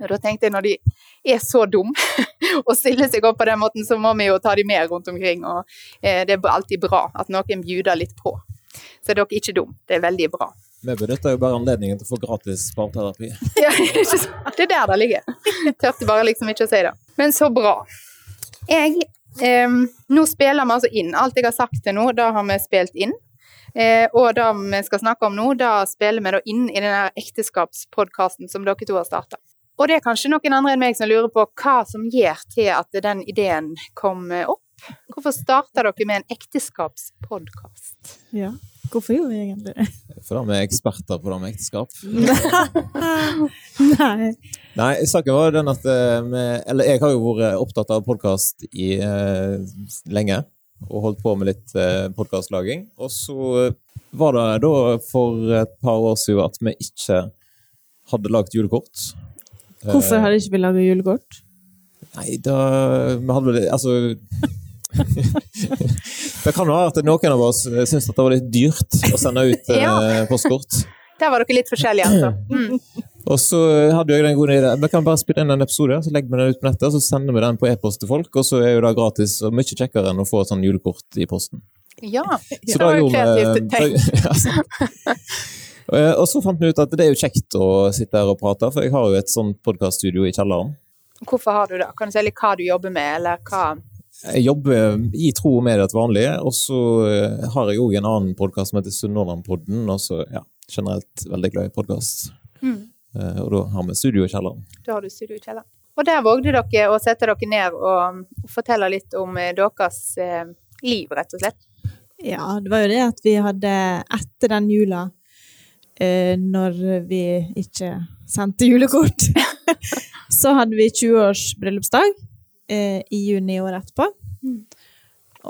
Og Da tenkte jeg når de er så dum og stiller seg opp på den måten, så må vi jo ta de med rundt omkring. Og eh, det er alltid bra at noen bjuder litt på. Så er ikke dumme. Det er veldig bra. Vi benytter jo bare anledningen til å få gratis parterapi. Ja, det er der det ligger. Tørte bare liksom ikke å si det. Men så bra. Jeg eh, Nå spiller vi altså inn. Alt jeg har sagt til nå, da har vi spilt inn. Eh, og det vi skal snakke om nå, da spiller vi da inn i denne ekteskapspodkasten som dere to har starta. Og det er kanskje noen andre enn meg som lurer på hva som gjør til at den ideen kom opp. Hvorfor starta dere med en ekteskapspodkast? Ja. Hvorfor gjorde vi egentlig det? For vi er eksperter på det med ekteskap. Nei. Nei, saken var den at eh, vi Eller jeg har jo vært opptatt av podkast i eh, lenge. Og holdt på med litt eh, podkastlaging. Og så var det da for et par år siden at vi ikke hadde lagd julekort. Hvorfor hadde ikke vi laga julekort? Nei, da Vi hadde vel Altså Det kan være at noen av oss syntes at det var litt dyrt å sende ut eh, Ja. postkort. Der var dere litt forskjellige, altså. Mm. Og så hadde jeg den gode ideen. Vi kan bare spille inn en episode, så legger vi den ut på nettet, og så sender vi den på e-post til folk, og så er jo det gratis og mye kjekkere enn å få et sånn julekort i posten. Ja, Så det var jo kreativt tenkt. Eh, Og så fant vi ut at det er jo kjekt å sitte her og prate, for jeg har jo et sånt podkaststudio i kjelleren. Hvorfor har du det? Kan du si litt hva du jobber med, eller hva Jeg jobber i tro og medie til vanlig, og så eh, har jeg òg en annen podkast som heter Sunnhordlandpodden, og så ja, generelt veldig glad i podkast. Mm. Og da har vi studio i kjelleren. Da har du studio i kjelleren. Og der vågde dere å sette dere ned og fortelle litt om eh, deres eh, liv, rett og slett. Ja, det var jo det at vi hadde etter den jula, eh, når vi ikke sendte julekort, så hadde vi 20-års bryllupsdag eh, i juni året etterpå.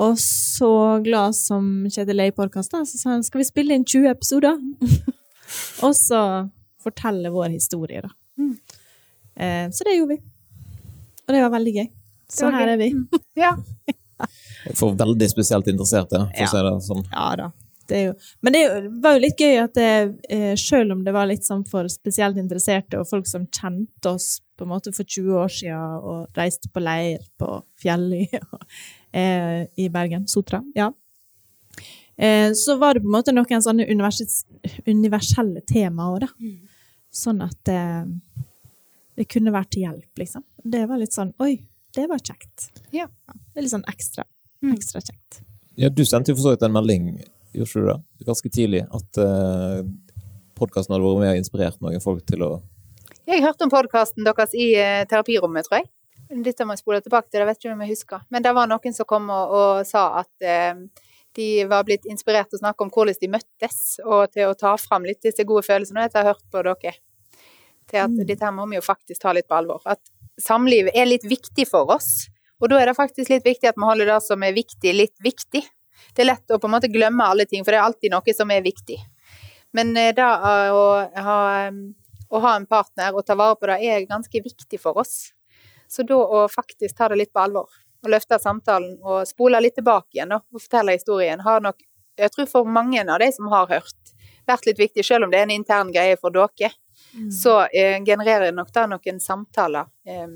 Og så glad som Kjetil er i podkasten, så sa han skal vi spille inn 20 episoder? og så fortelle vår historie, da. Mm. Eh, så det gjorde vi. Og det var veldig gøy. Så her gøy. er vi. Ja. For veldig spesielt interesserte, for Ja. å si det sånn. Ja da. Det er jo, men det var jo litt gøy at det, eh, selv om det var litt sånn for spesielt interesserte og folk som kjente oss på en måte for 20 år siden og reiste på leir på Fjelløy eh, i Bergen, Sotra, ja. Eh, så var det på en måte noen sånne universelle temaer, da. Sånn at eh, det kunne vært til hjelp, liksom. Det var litt sånn Oi, det var kjekt. Ja. Det er litt sånn ekstra. Mm. Ekstra kjekt. Ja, du sendte jo for så vidt en melding, gjorde du det? Ganske tidlig, at uh, podkasten hadde vært med og inspirert noen folk til å Jeg hørte om podkasten deres i uh, terapirommet, tror jeg. Dette må jeg spole tilbake til, det vet ikke om jeg husker. Men det var noen som kom og, og sa at uh, de var blitt inspirert til å snakke om hvordan de møttes, og til å ta fram litt disse gode følelsene etter å ha hørt på dere. Til at Mm. dette her må vi jo faktisk ta litt på alvor. At samlivet er litt viktig for oss. Og da er det faktisk litt viktig at vi holder det som er viktig, litt viktig. Det er lett å på en måte glemme alle ting, for det er alltid noe som er viktig. Men eh, da eh, å ha, å ha en partner og ta vare på det er ganske viktig for oss. Så da å faktisk ta det litt på alvor, og løfte samtalen og spole litt tilbake igjen og fortelle historien, har nok, jeg tror for mange av de som har hørt, vært litt viktig, selv om det er en intern greie for dere, så eh, genererer nok da noen samtaler eh,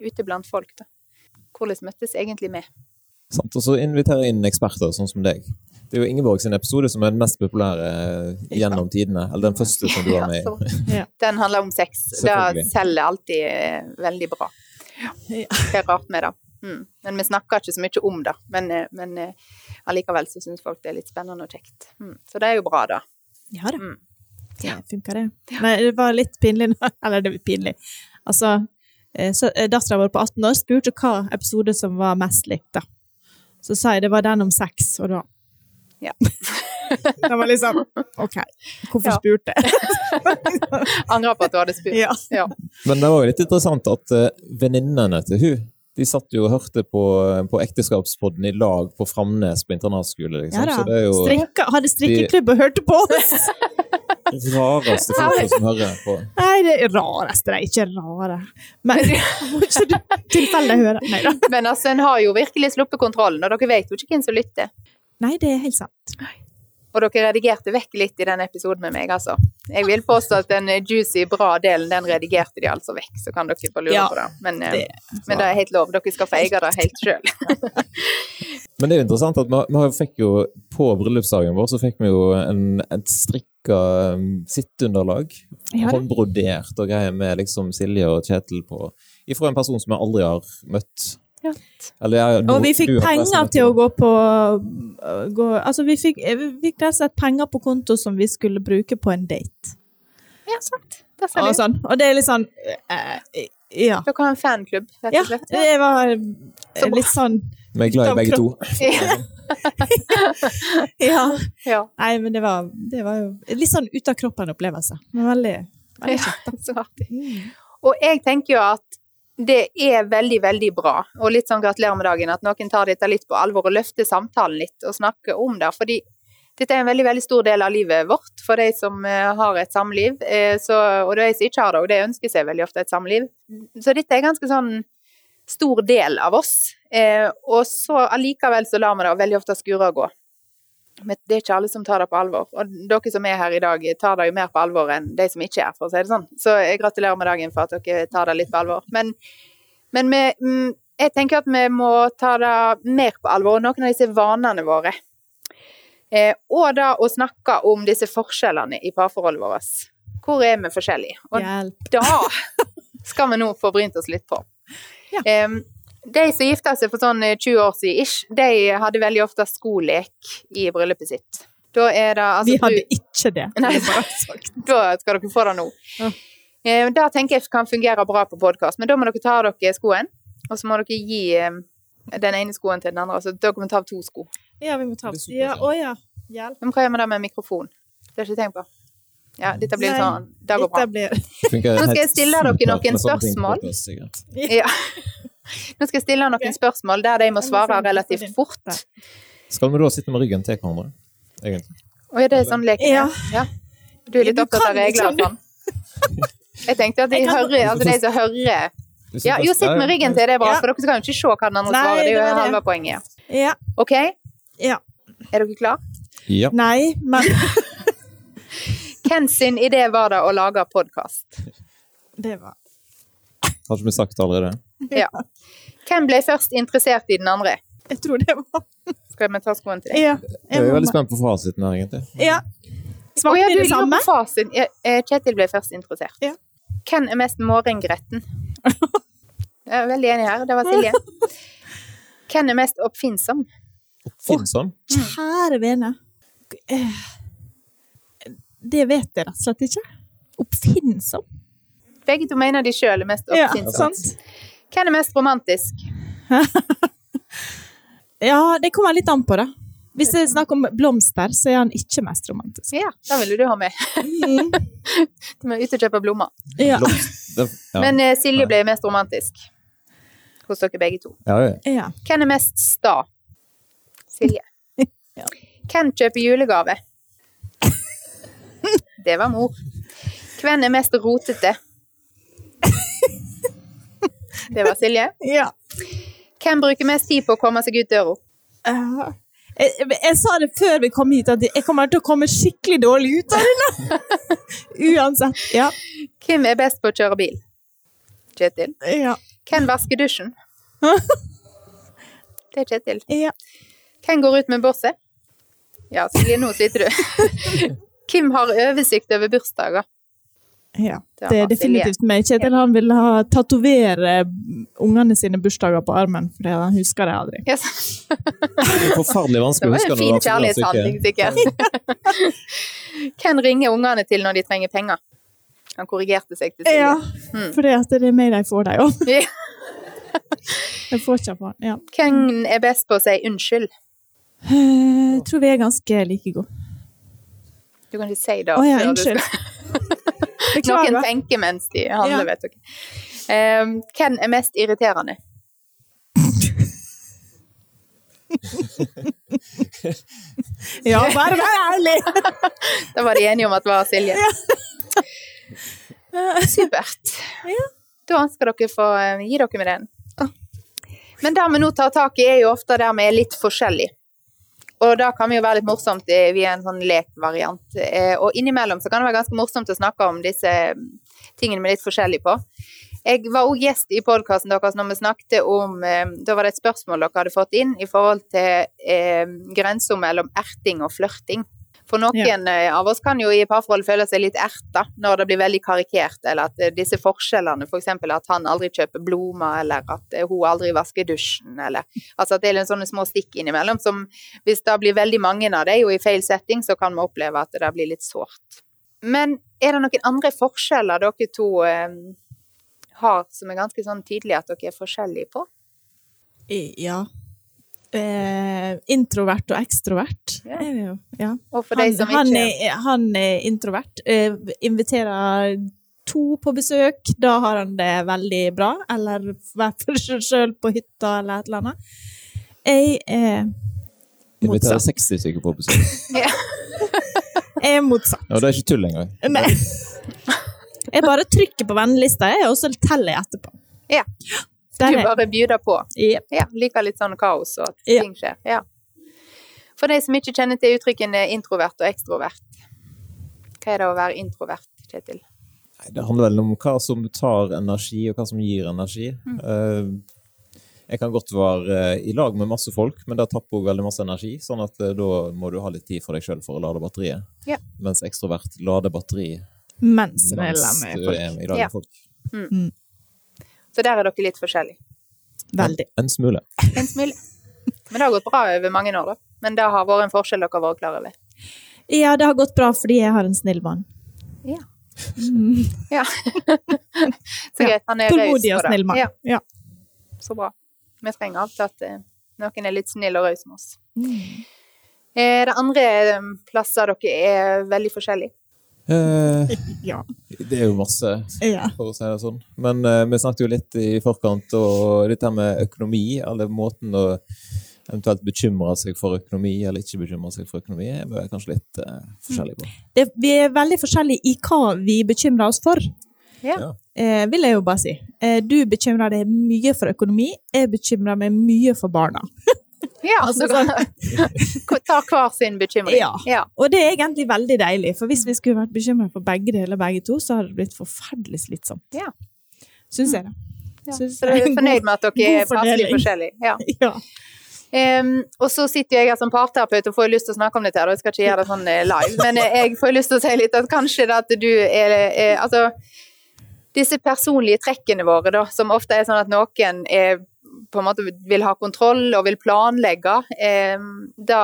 ute blant folk. da. Hvordan møttes egentlig vi? Sant? Og så invitere inn eksperter, sånn som deg. Det er jo Ingeborg sin episode som er den mest populære gjennom tidene. Eller den første som du var med i. Ja. Den handler om sex. Det selger alltid eh, veldig bra. Det er rart med det. Mm. Men vi snakker ikke så mye om det. Men, eh, men eh, allikevel så syns folk det er litt spennende og kjekt. Mm. Så det er jo bra, da. Ja da. Mm. Det funka, det. Men det var litt pinlig nå. Eller det var pinlig. Altså, dattera vår på 18 år spurte hva episode som var mest likt, da. Så sa jeg det var den om sex, og da Ja. Det var liksom OK, hvorfor Ja. spurte jeg? Angrer på at du hadde spurt. Ja. Ja. Men det var jo litt interessant at uh, venninnene til hun de satt jo og hørte på, på Ekteskapspodden i lag på Framnes på internatskole. Liksom. Ja da. Så jo hadde strikkeklubb og hørte på oss! det rareste folka som hører på. Nei, det er rareste, det er ikke rare. Men ikke du tilfelle høre? Nei da. Men altså, en har jo virkelig sluppet kontrollen, og dere vet jo ikke hvem som lytter. Nei, det er helt sant. Og dere redigerte vekk litt i den episoden med meg, altså. Jeg vil påstå at den juicy, bra delen, den redigerte de altså vekk, så kan dere få lure Ja, på det. Men, eh, det- men det er helt lov, dere skal få eie det helt sjøl. Men det er jo interessant at vi, vi fikk jo på bryllupsdagen vår så fikk vi jo en, et strikka um, sitteunderlag. Ja. Håndbrodert og greier med liksom Silje og Kjetil på. Ifra en person som jeg aldri har møtt. Ja. Eller, jeg- Og vi fikk penger til å gå på øh, gå, Altså, vi fikk, vi fikk rett og slett penger på konto som vi skulle bruke på en date. Ja, sant. Det Og, sånn. og det er litt sånn øh, Ja. Dere har en fanklubb, rett Ja, og slett. det var Så litt sånn Vi er glad i begge to. Ja. Ja. Nei, men det var, det var jo litt sånn ut av kroppen-opplevelse. Men veldig, veldig Ja, så artig. Og jeg tenker jo at det er veldig, veldig bra, og litt sånn gratulerer med dagen, at noen tar dette litt på alvor og løfter samtalen litt og snakker om det. Fordi dette er en veldig, veldig stor del av livet vårt for de som eh, har et samliv. Eh, så, og de som ikke har det, og de ønsker seg veldig ofte et samliv. Så dette er ganske sånn stor del av oss. Eh, og så allikevel så lar vi det veldig ofte skure og gå. Men det er ikke alle som tar det på alvor. Og dere som er her i dag, tar det jo mer på alvor enn de som ikke er, for å si det sånn. Så jeg gratulerer med dagen for at dere tar det litt på alvor. Men, men vi, mm, jeg tenker at vi må ta det mer på alvor, noen av disse vanene våre. Eh, og da å snakke om disse forskjellene i parforholdet vårt. Hvor er vi forskjellige? Og Hjelp. da skal vi nå få brynt oss litt på. Ja. Em, de som gifta seg for sånn eh, 20 år siden ish, de hadde veldig ofte skolek i bryllupet sitt. Da er det altså Vi hadde du- ikke det. Nei. Da skal dere få det nå. Ja. Eh, Det tenker jeg kan fungere bra på podkast, men da må dere ta av dere skoen, og så må dere gi eh, den ene skoen til den andre. Altså, dere må ta av to sko. Ja, vi må ta av Ja, ja. å ja. Hjelp. Men hva gjør vi da med mikrofon? Det har jeg ikke tenkt på. Ja, dette blir Nei, sånn Det går bra. Blir Nå skal jeg stille dere noen spørsmål. Ja. Nå skal jeg stille noen okay. spørsmål der de må svare relativt fort. Skal vi da sitte med ryggen til hverandre? Egentlig. Å er det sånn leken er? Ja. Ja. Du er litt Du opptatt av kan regler og sånn? Jeg tenkte at de hører, altså de som hører Ja, jo, sitt med ryggen til, det er bra, for dere skal jo ikke se hva den andre svarer. Det er jo halve poenget. Ja. OK? Ja. Er dere klar? Ja. Nei, men Hvem sin idé var det å lage podkast? det var Har ikke vi sagt det allerede? Ja. Hvem ble først interessert i den andre? Jeg tror det var Skal vi ta skoen til deg? Ja. Jeg er jo veldig spent på fasiten her, egentlig. Ja. Å Svarte ja, vi det samme? på fasit. Eh, Kjetil ble først interessert. Ja. Hvem er mest morgengretten? Jeg er veldig enig her. Det var Silje. Hvem er mest oppfinnsom? Finnsson? Kjære vene. Eh, Det vet jeg rett og slett ikke. Oppfinnsom. Begge to mener de sjøl er mest Ja, sant. Hvem er mest romantisk? Ja, det kommer litt an på, da. Hvis det er snakk om blomster, så er han ikke mest romantisk. Ja, da vil du ha med. Mm. Du må ut og kjøpe blomster. Ja. Men uh, Silje ble mest romantisk. Hos dere begge to. ja, ja. ja. Hvem er mest sta? Silje. Ja. Hvem kjøper julegave? Det var mor. Hvem er mest rotete? Det var Silje. ja. Hvem bruker mest tid på å komme seg ut døra? Jeg, jeg, jeg sa det før vi kom hit, at jeg kommer til å komme skikkelig dårlig ut av det. Uansett. Ja. Hvem er best på å kjøre bil? Kjetil. Ja. Hvem vasker dusjen? Det er Kjetil. ja. Hvem går ut med bosset? Ja, Silje, nå sliter du. Hvem har oversikt over bursdager? Ja. Det er definitivt meg. Kjetil han ville ha tatovere ungene sine bursdager på armen, fordi han husker det aldri. Yes. Det er forferdelig vanskelig å huske når det var en fin kjærlighetshandling, sikkert. Hvem ringer ungene til når de trenger penger? Han korrigerte seg til Ja, Silje. Mm. for det er meg de får, de òg. Jeg får ikke på den. Ja. Hvem er best på å si unnskyld? Eh, Jeg tror vi er ganske like gode. Du kan ikke si det. Å ja, før unnskyld. Noen tenker mens de handler, Ja. vet dere. Um, hvem er mest irriterende? Ja, bare vær ærlig! Da var de enige om at det var Silje. Supert. Da skal dere få eh, gi dere med den. Men det vi nå tar tak i, er jo ofte der vi er litt forskjellige. Og da kan vi jo være litt morsomt via en sånn lekvariant. Eh, Og innimellom så kan det være ganske morsomt å snakke om disse mm, tingene vi er litt forskjellige på. Jeg var òg gjest i podkasten deres når vi snakket om eh, Da var det et spørsmål dere hadde fått inn i forhold til eh, grensa mellom erting og flørting. For noen ja. av oss kan jo i parforhold føle seg litt erta når det blir veldig karikert, eller at eh, disse forskjellene, f.eks. at han aldri kjøper blomster, eller at eh, hun aldri vasker dusjen, eller Altså at det er sånne små stikk innimellom som hvis det blir veldig mange av dem og i feil setting, så kan vi oppleve at det blir litt sårt. Men er det noen andre forskjeller dere to eh, har som er ganske sånn tydelig at dere er forskjellige på? Ja. Eh, introvert og ekstrovert Ja. er vi jo. Ja. Og for de Han, som han, ikke er, han er introvert. Eh, inviterer to på besøk, da har han det veldig bra. Eller vær for seg sjøl på hytta eller et eller annet. Jeg er motsatt. Inviterer 60 stykker på besøk. Jeg er motsatt. Ja, det er ikke tull engang. Nei. Jeg bare trykker på vennelista, og så teller jeg etterpå. Ja. Du bare bjuder på. Yep. Ja, liker litt sånn kaos og at ting skjer. Ja. For de som ikke kjenner til uttrykkene introvert og ekstrovert, hva er det å være introvert, Kjetil? Det handler vel om hva som tar energi, og hva som gir energi. Mm. Jeg kan godt være eh, i lag med masse folk, men det tapper også veldig masse energi. Sånn at eh, da må du ha litt tid for deg sjøl for å lade batteriet. Ja. Mens ekstrovert lader batteri Mens mens du er i lag med folk. Så der er dere litt forskjellige. Veldig. En smule. En smule. Men det har gått bra over mange år, da. Men det har vært en forskjell dere har vært klar over. Ja, det har gått bra fordi jeg har en snill mann. Ja. Mm. ja. Så greit. Han er raus Tålmodig og snill mann. Ja, Ja. så bra. Vi trenger alltid at eh, noen er litt snill og raus med oss. Mm. Er det andre eh, plasser dere er veldig forskjellige? Eh, Ja. det er jo masse, for å si det sånn. Men eh, vi snakket jo litt i forkant, og dette med økonomi, eller måten å eventuelt bekymre seg for økonomi, eller ikke bekymre seg for økonomi, er vi kanskje litt eh, forskjellige på. Det, vi er veldig forskjellige i hva vi bekymrer oss for, Ja. Ja. eh, vil jeg jo bare si. Eh, du bekymrer deg mye for økonomi, jeg bekymrer meg mye for barna. Ja, Altså, så kan ta hver sin bekymring. Ja. ja. Og det er egentlig veldig deilig, for hvis vi skulle vært bekymret for begge deler, begge to, så hadde det blitt forferdelig slitsomt. Ja. Syns jeg, da. Ja. Synes Så dere er fornøyd med at dere er passelig forskjellige? Ja. Ja. Um, og så sitter jeg her som parterapeut og får lyst til å snakke om dette, og jeg skal ikke gjøre det sånn eh, live, men eh, jeg får lyst til å si litt at kanskje det at du er, er Altså, disse personlige trekkene våre, da, som ofte er sånn at noen er på en måte vil ha kontroll og vil planlegge, eh, da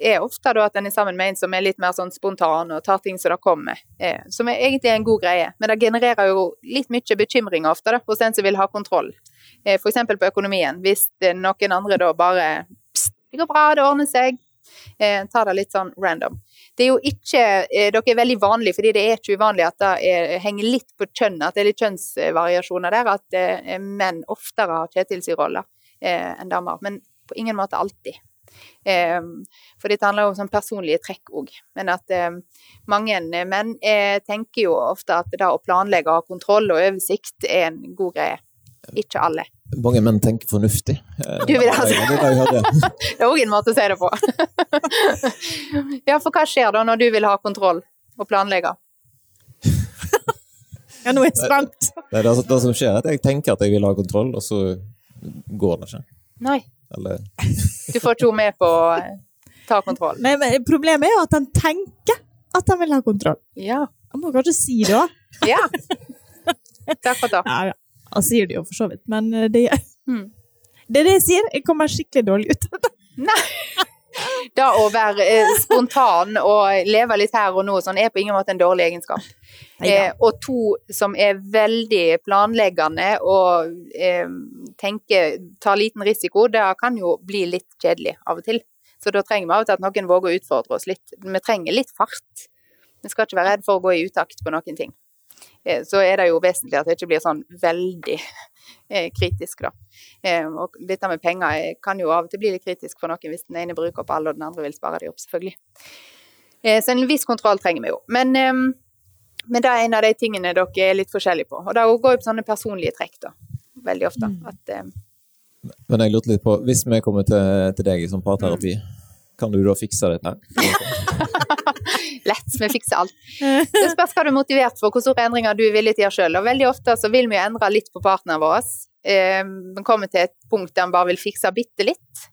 er ofte da at en er sammen med en som er litt mer sånn spontan og tar ting som det kommer. Eh, som er egentlig er en god greie, men det genererer jo litt mye bekymring ofte da, hos en som vil ha kontroll. Eh, eksempel på økonomien. Hvis noen andre da bare Pst, det går bra, det ordner seg. Eh, tar det litt sånn random. Det er jo ikke eh, Dere er veldig vanlige, fordi det er ikke uvanlig at det er, henger litt på kjønn, at det er litt kjønnsvariasjoner der. At eh, menn oftere har Kjetils roller eh, enn damer. Men på ingen måte alltid. Eh, for dette handler jo om sånn personlige trekk òg. Men at mange menn tenker jo ofte at det å planlegge og ha kontroll og oversikt er en god greie. Ikke alle. Mange menn tenker fornuftig. Du vil ha- det er er òg en måte å si det på. ja, for hva skjer da når du vil ha kontroll og planlegge? ja, nå er jeg spent. Det, det, det som skjer, er at jeg tenker at jeg vil ha kontroll, og så går det ikke. Nei, Eller du får to med på å eh, ta kontroll. Nei, men problemet er jo at han tenker at han vil ha kontroll. Ja. Han må kanskje si det òg. ja. Takk for takk. Ja, ja. Han sier det jo for så vidt, men eh, det, Mm. det er det jeg sier. Jeg kommer skikkelig dårlig ut av det. Det å være eh, spontan og leve litt her og nå sånn, er på ingen måte en dårlig egenskap. Eh, og to som er veldig planleggende og eh, tenker, tar liten risiko, det kan jo bli litt kjedelig av og til. Så da trenger vi av og til at noen våger å utfordre oss litt. Vi trenger litt fart. Vi skal ikke være redd for å gå i utakt på noen ting. Eh, Så er det jo vesentlig at det ikke blir sånn veldig eh, kritisk, da. Eh, Og dette med penger kan jo av og til bli litt kritisk for noen hvis den ene bruker opp alle, og den andre vil spare de opp, selvfølgelig. Eh, Så en viss kontroll trenger vi jo. Men, men det er en av de tingene dere er litt forskjellige på. Og det går jo på sånne personlige trekk, da. Veldig ofte. At eh, Men jeg lurte litt på, hvis vi kommer til, til deg i sånn parterapi, kan du da fikse dette? lett, vi fikser alt. Det spørs hva du er motivert for, hvor store endringer du er villig til å gjøre sjøl. Og veldig ofte så vil vi jo endre litt på partneren vår. Eh, Vi kommer til et punkt der vi bare vil fikse bitte litt.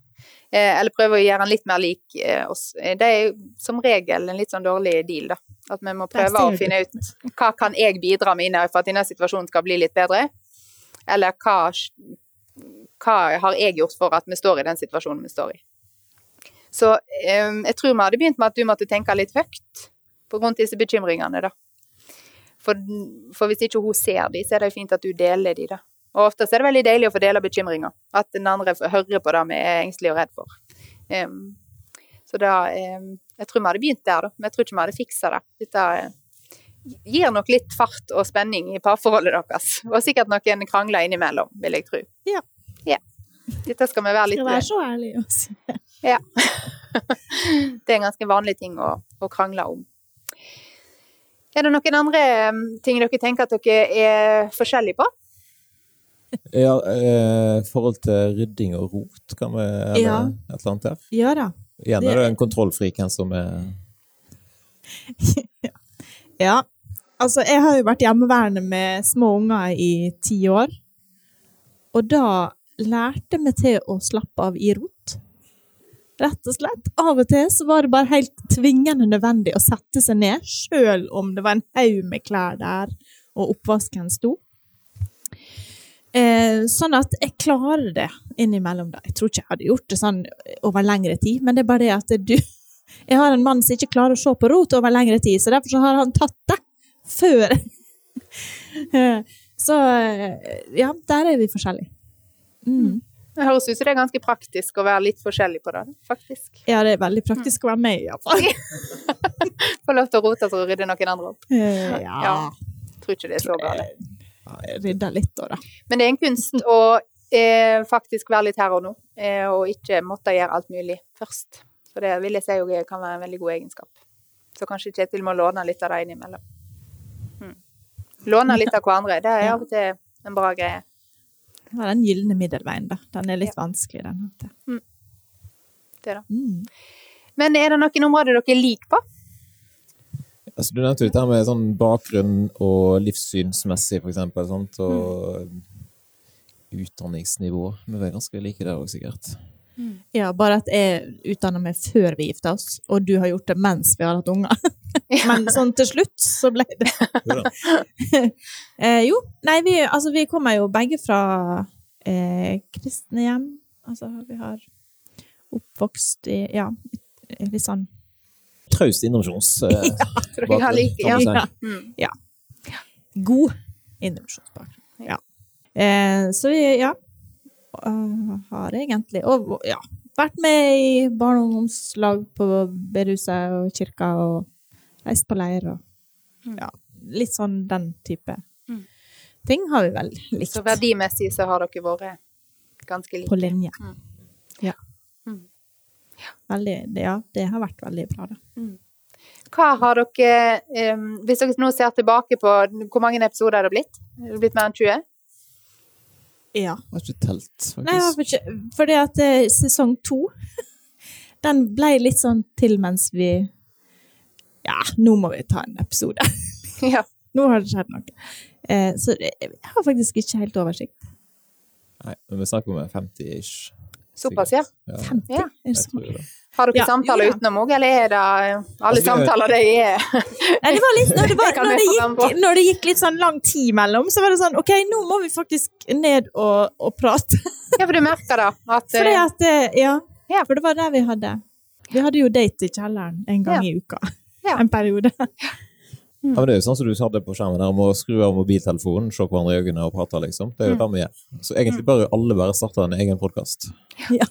Eh, Eller prøve å gjøre den litt mer lik eh, oss. Det er som regel en litt sånn dårlig deal, da. At vi må prøve å finne ut hva kan jeg bidra med inne for at denne situasjonen skal bli litt bedre. Eller hva, hva har jeg gjort for at vi står i den situasjonen vi står i. Så jeg tror vi hadde begynt med at du måtte tenke litt høyt på grunn av disse bekymringene, da. For, for hvis ikke hun ser de, så er det fint at du deler de, da. Og ofte så er det veldig deilig å få dele bekymringer. At den andre hører på det vi er engstelige og redd for. Um, så da um, Jeg tror vi hadde begynt der, da. Men jeg tror ikke vi hadde fiksa det. Dette eh, gir nok litt fart og spenning i parforholdet deres. Og sikkert noen krangler innimellom, vil jeg tro. Ja. ja. Dette skal vi være litt Skal være så ærlig å si. ja. det er en ganske vanlig ting å, å krangle om. Er det noen andre mm, ting dere tenker at dere er forskjellige på? Ja, eh, forhold til rydding og rot, kan vi gjøre Ja. et eller annet der? Ja da. Igjen er det en kontrollfrik en som er Ja. Altså, jeg har jo vært hjemmeværende med små unger i ti år. Og da lærte meg til å slappe av i rot. Rett og slett. Av og til så var det bare helt tvingende nødvendig å sette seg ned, sjøl om det var en haug med klær der, og oppvasken sto. Eh, sånn at jeg klarer det innimellom. da. Jeg tror ikke jeg hadde gjort det sånn over lengre tid, men det er bare det at du Jeg har en mann som ikke klarer å se på rot over lengre tid, så derfor så har han tatt det før. så eh, ja, der er vi forskjellige. Mm. Det høres ut som det er ganske praktisk å være litt forskjellig på det, faktisk. Ja, det er veldig praktisk å være med, iallfall. Få lov til å rote så rydder noen andre opp. Uh, ja. Ja. Tror ikke det er så galt. rydder litt da, da. Men det er en kunst å eh, faktisk være litt her og nå, eh, og ikke måtte gjøre alt mulig først. For det vil jeg si jo kan være en veldig god egenskap. Så kanskje Kjetil må låne litt av det innimellom. Mm. Låne litt av hverandre, det er av og til en bra greie. Det var den gylne middelveien, da. Den er litt vanskelig, den. Mm. Det da. Mm. Men er det noen områder dere liker på? Altså, du nevnte jo dette med sånn bakgrunn og livssynsmessig, for eksempel, sant? og utdanningsnivå. Vi er ganske like der òg, sikkert. Ja, bare at jeg utdanna meg før vi gifta oss, og du har gjort det mens vi har hatt unger. Men sånn til slutt så ble det eh, Jo, nei, vi, altså, vi kommer jo begge fra eh, kristne hjem. Altså, vi har oppvokst i Ja, litt sånn Traust innovasjons... Eh, Så jeg har like, ja. Ja. vi. Ja. Mm. god innovasjonsbakgrunn. Ja. Eh, så vi, ja Har egentlig Og ja, vært med i barne- og ungdomslag på bedehuset og kirka og reist på leir og ja, litt sånn den type Mm. ting har vi vel likt Så verdimessig så har dere vært ganske like. på linje. Mm. Ja. Mm. Veldig, det, ja, det har vært veldig bra, da. Hva har dere um, Hvis dere nå ser tilbake på Hvor mange episoder har det blitt? Er det blitt mer enn 20? Ja. Jeg har ikke telt, Nei, jeg har ikke, fordi at eh, sesong to Den ble litt sånn til mens vi Ja, nå må vi ta en episode. Ja. Nå har det skjedd noe. Eh, så jeg har faktisk ikke helt oversikt. Nei, men vi snakker om en 50-ish. Såpass, ja. Ja, 50? Ja. Det det. Har dere Ja, samtaler jo da. utenom òg, eller er det alle Altså, samtaler det er Nei, det var litt når det, var, når, det gikk, når det gikk litt sånn lang tid mellom, så var det sånn OK, nå må vi faktisk ned og, og prate. Ja, for du merker da at Fordi eh, at eh, ja, Ja. for det var der vi hadde Vi hadde jo date i kjelleren en gang i uka. Ja. En periode. Ja, men det er jo sånn som du hadde på skjermen der, om å skru av mobiltelefonen, se hverandre i øynene og prate, liksom. Det er jo det vi gjør. Så egentlig bør jo alle bare starte en egen podkast. Ja.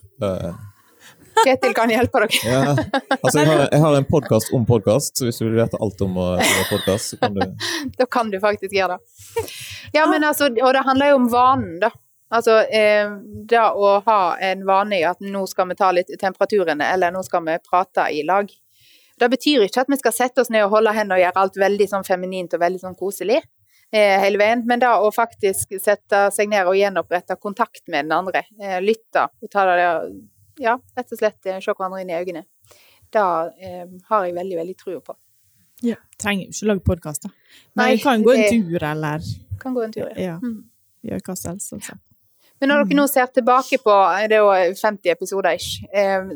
Kjetil kan hjelpe dere. Ja, altså jeg har, jeg har en podkast om podkast, så hvis du vil vite alt om å gjøre podkast, så kan du Da kan du faktisk gjøre det. Ja, men altså, og det handler jo om vanen, da. Altså, eh, det å ha en vane i at nå skal vi ta litt temperaturene, eller nå skal vi prate i lag. Det betyr ikke at vi skal sette oss ned og holde hendene og gjøre alt veldig sånn feminint og veldig sånn koselig eh, hele veien, men da å faktisk sette seg ned og gjenopprette kontakt med den andre, eh, lytte og ta det Ja, rett og slett eh, se hverandre inn i øynene. Det eh, har jeg veldig, veldig trua på. Ja. Trenger jo ikke lage podkast, da. Men Nei, kan gå en tur, eller Kan gå en tur, ja. ja, Mm. gjøre hva som helst. Altså. Men når dere nå ser tilbake på det er jo 50 episoder ish, eh,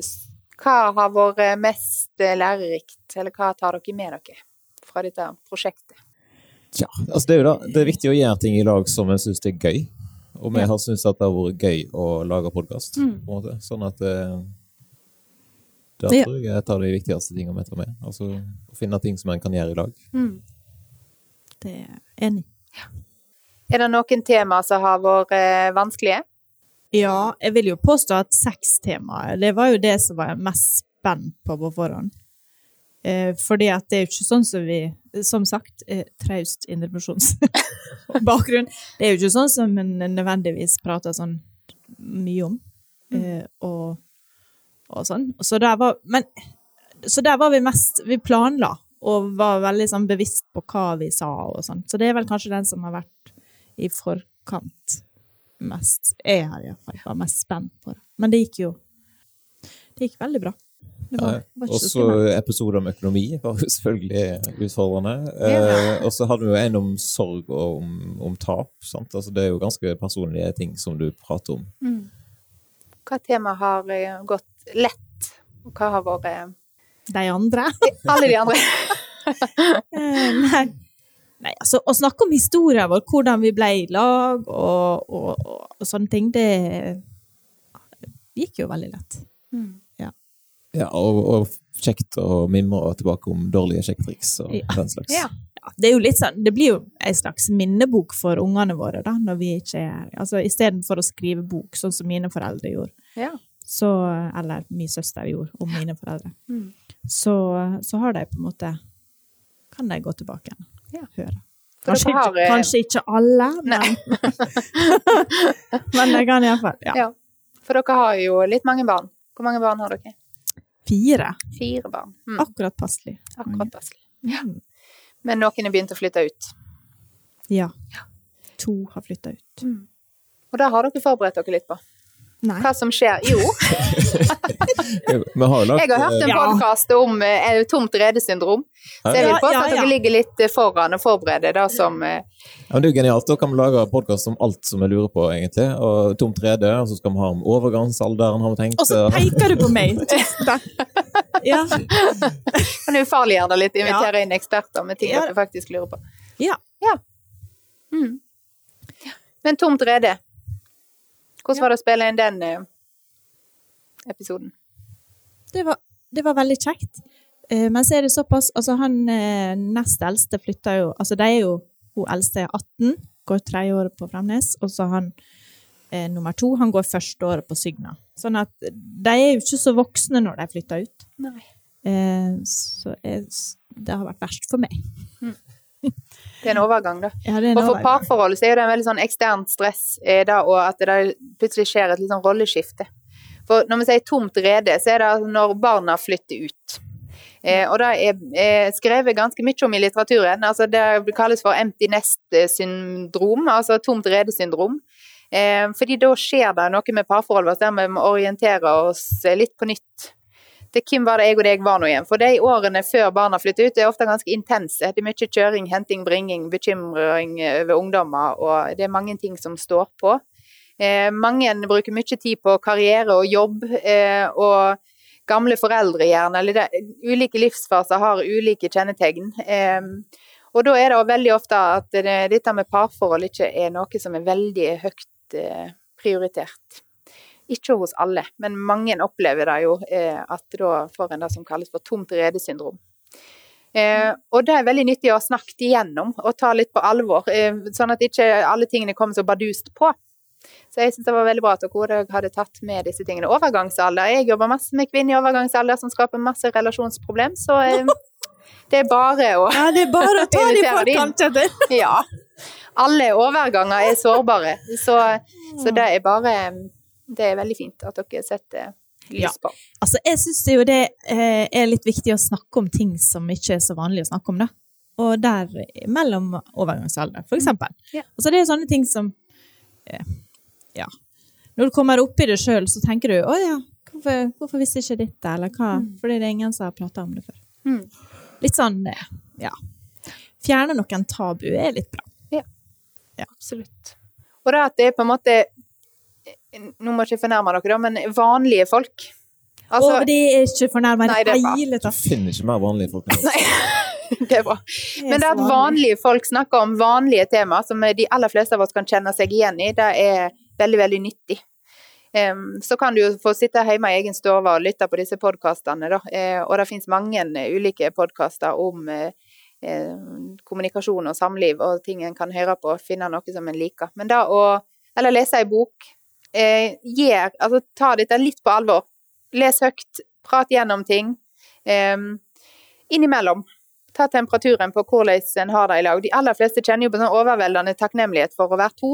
hva har vært mest eh, lærerikt, eller hva tar dere med dere fra dette prosjektet? Ja, altså det er jo da, det er viktig å gjøre ting i lag som en syns er gøy. Og vi Ja. har syntes at det har vært gøy å lage podkast, Mm. Sånn at da Ja. tror jeg jeg tar de viktigste tingene vi tar med. Altså å finne ting som en kan gjøre i lag. Mm. Det er enig. enig. Er det noen tema som har vært eh, vanskelige? Ja, jeg vil jo påstå at sextemaet, det var jo det som var jeg mest spent på på forhånd. Eh, fordi at det er jo ikke sånn som vi, som sagt, eh, traust indrepresjonsbakgrunn. Det er jo ikke sånn som en nødvendigvis prater sånn mye om. Eh, og, og sånn. Så der var, men, så der var vi mest, vi planla, og var veldig sånn bevisst på hva vi sa og sånn. Så det er vel kanskje den som har vært i forkant mest. Jeg har iallfall vært mest spent på det. Men det gikk jo Det gikk veldig bra. Ja, var, var ikke Og så så episoder om økonomi var jo selvfølgelig utfordrende. Eh, og så hadde vi jo en om sorg og om, om tap. Sant? Altså, det er jo ganske personlige ting som du prater om. Hva tema har eh, gått lett, og hva har vært eh, De andre? Alle de andre. Eh, Nei. Nei, altså å snakke om historien vår, hvordan vi ble i lag og, og, og, og sånne ting, det gikk jo veldig lett. Ja, og, og kjekt å mimre tilbake om dårlige sjekketriks og Ja. den slags. Ja. Ja, det er jo litt sånn, det blir jo en slags minnebok for ungene våre, da, når vi ikke er Altså istedenfor å skrive bok, sånn som mine foreldre gjorde, Ja. så Eller min søster gjorde om mine foreldre. Mm. Så, så har de på en måte Kan de gå tilbake igjen Ja. høre. Kanskje, har, ikke, eh, kanskje ikke alle, men, men jeg kan iallfall. Ja. Ja. For dere har jo litt mange barn. Hvor mange barn har dere? Fire. Fire barn. Mm. Akkurat passelig. Akkurat passelig. Ja. Men noen har begynt å flytte ut. Ja. To har flytta ut. Og det har dere forberedt dere litt på. Nei. Hva som skjer? Jo, Vi har lagt jeg har hørt en Ja. podkast om eh, tomt redesyndrom. Så jeg vil Ja, påstå ja, at dere ligger litt eh, foran og forbereder det som eh, Ja, men det er jo genialt. Da kan vi lage podkast om alt som vi lurer på, egentlig. Og Tomt rede, og så skal vi ha om overgangsalderen, har vi tenkt. Og så peker du på meg! Ja. kan ufarliggjøre det litt, invitere inn eksperter med ting Ja. dere faktisk lurer på. Ja. Mm. Men tomt rede. Hvordan var det å spille inn den eh, episoden? Det var, det var veldig kjekt. Eh, men så er det såpass Altså, han eh, nest eldste flytta jo Altså, de er jo Hun eldste er 18, går tredje året på Fremnes, og så han eh, nummer to, han går første året på Sygna. Sånn at de er jo ikke så voksne når de flytter ut. Nei. Eh, så jeg, det har vært verst for meg. Det er en overgang, da. Ja, er en Og for parforhold så er det en veldig sånn eksternt stress eh, da, og at det plutselig skjer et litt sånn rolleskifte. For når vi sier tomt rede, så er det altså når barna flytter ut. Eh, og det er eh, skrevet ganske mye om i litteraturen. altså Det kalles for empty nest-syndrom, altså tomt rede-syndrom. Eh, fordi da skjer det noe med parforholdet vårt der vi må orientere oss litt på nytt. Det hvem var det jeg og deg var nå igjen? For de årene før barna flytter ut, er ofte ganske intense. Det er mye kjøring, henting, bringing, bekymring over ungdommer, og det er mange ting som står på. Eh, mange bruker mye tid på karriere og jobb, eh, og gamle foreldre gjerne, eller det, ulike livsfaser har ulike kjennetegn. Eh, og da er det veldig ofte at det, dette med parforhold ikke er noe som er veldig høyt eh, prioritert. Ikke hos alle, men mange opplever det jo eh, at da får en det som kalles for tomt rede-syndrom. Eh, og det er veldig nyttig å snakke igjennom og ta litt på alvor, eh, sånn at ikke alle tingene kommer så bardust på. Så jeg syns det var veldig bra at dere hadde tatt med disse tingene. Overgangsalder. Jeg jobber masse med kvinner i overgangsalder som skaper masse relasjonsproblem, så eh, det er bare å Ja, det er bare å ta de forkant, Ja. Alle overganger er sårbare, så, så det er bare Det er veldig fint at dere setter lys Ja. på. Altså, jeg syns jo det eh, er litt viktig å snakke om ting som ikke er så vanlig å snakke om, da. Og der mellom overgangsalder, for eksempel. Ja. Altså, det er sånne ting som eh, Ja. Når du kommer opp i det sjøl, så tenker du 'Å ja, hvorfor, hvorfor visste jeg ikke dette?' Eller hva? Fordi det er ingen som har prata om det før. Mm. Litt sånn, eh, ja. Fjerne noen tabu er litt bra. Ja, Absolutt. Og det at det er på en måte Nå må jeg ikke fornærme dere, da, men vanlige folk. Altså, og det er ikke fornærma i Nei, det det er bra. Du finner ikke mer vanlige folk enn oss. Nei, det er bra. Men det at vanlige folk snakker om vanlige tema, som de aller fleste av oss kan kjenne seg igjen i, det er veldig, veldig nyttig. Um, så kan du jo få sitte hjemme i egen stue og lytte på disse podkastene, da. Uh, og det finnes mange eh, ulike podkaster om uh, uh, kommunikasjon og samliv og ting en kan høre på og finne noe som en liker. Men det å Eller lese ei bok. Eh, gjør Altså ta dette litt på alvor. Les høyt. Prat gjennom ting. Eh, innimellom ta temperaturen på hvordan en har det i lag. De aller fleste kjenner jo på sånn overveldende takknemlighet for å være to,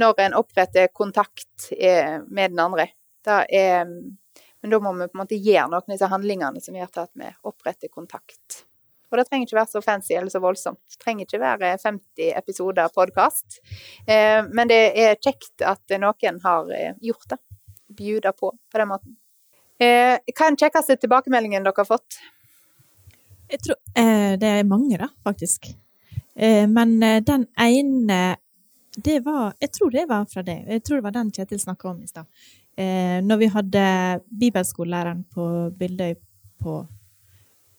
når en oppretter kontakt eh, med den andre. Er, men da må vi på en måte gjøre noen av disse handlingene som gjør at vi oppretter kontakt. Og det trenger ikke være så fancy eller så voldsomt. Det trenger ikke være 50 episoder podkast. Eh, men det er kjekt at noen har eh, gjort det. Bjuda på på den måten. Eh, hva er den kjekkeste tilbakemeldingen dere har fått? Jeg tror, det er mange, da, faktisk. Men den ene det var, Jeg tror det var fra deg. Jeg tror det var den Kjetil snakka om i stad. Eh, når vi hadde bibelskolelæreren på Bildøy på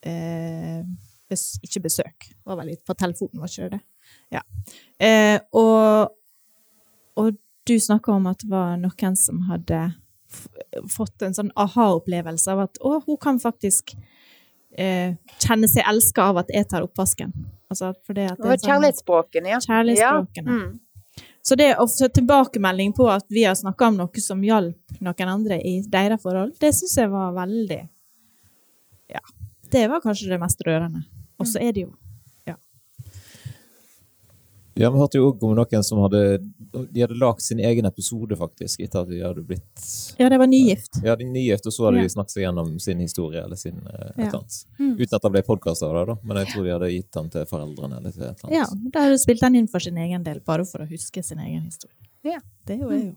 eh, bes, Ikke besøk, det var vel litt på telefonen, var ikke det? Ja. Eh, og, og du snakka om at det var noen som hadde fått en sånn aha-opplevelse av at å, hun kan faktisk eh, kjenne seg elska av at jeg tar oppvasken. Altså, for det at det er kjærlighetsspråkene, ja. Kjærlighetsspråkene. Ja. Mm. Så det å få tilbakemelding på at vi har snakka om noe som hjalp noen andre i deres forhold, det syns jeg var veldig Ja. Det var kanskje det mest rørende. Og så er det jo Ja, Vi hørte jo også om noen som hadde De hadde lagd sin egen episode, faktisk, etter at de hadde blitt Ja, det var nygift. Ja, de nygift, og så hadde Ja. de snakket seg gjennom sin historie eller sin eh, et Ja. eller annet. Mm. Uten at det ble podkast av det, da. Men jeg tror de hadde gitt den til foreldrene eller til et eller Ja, annet. der spilt den inn for sin egen del, bare for å huske sin egen historie. Ja. Det er jo jeg jo.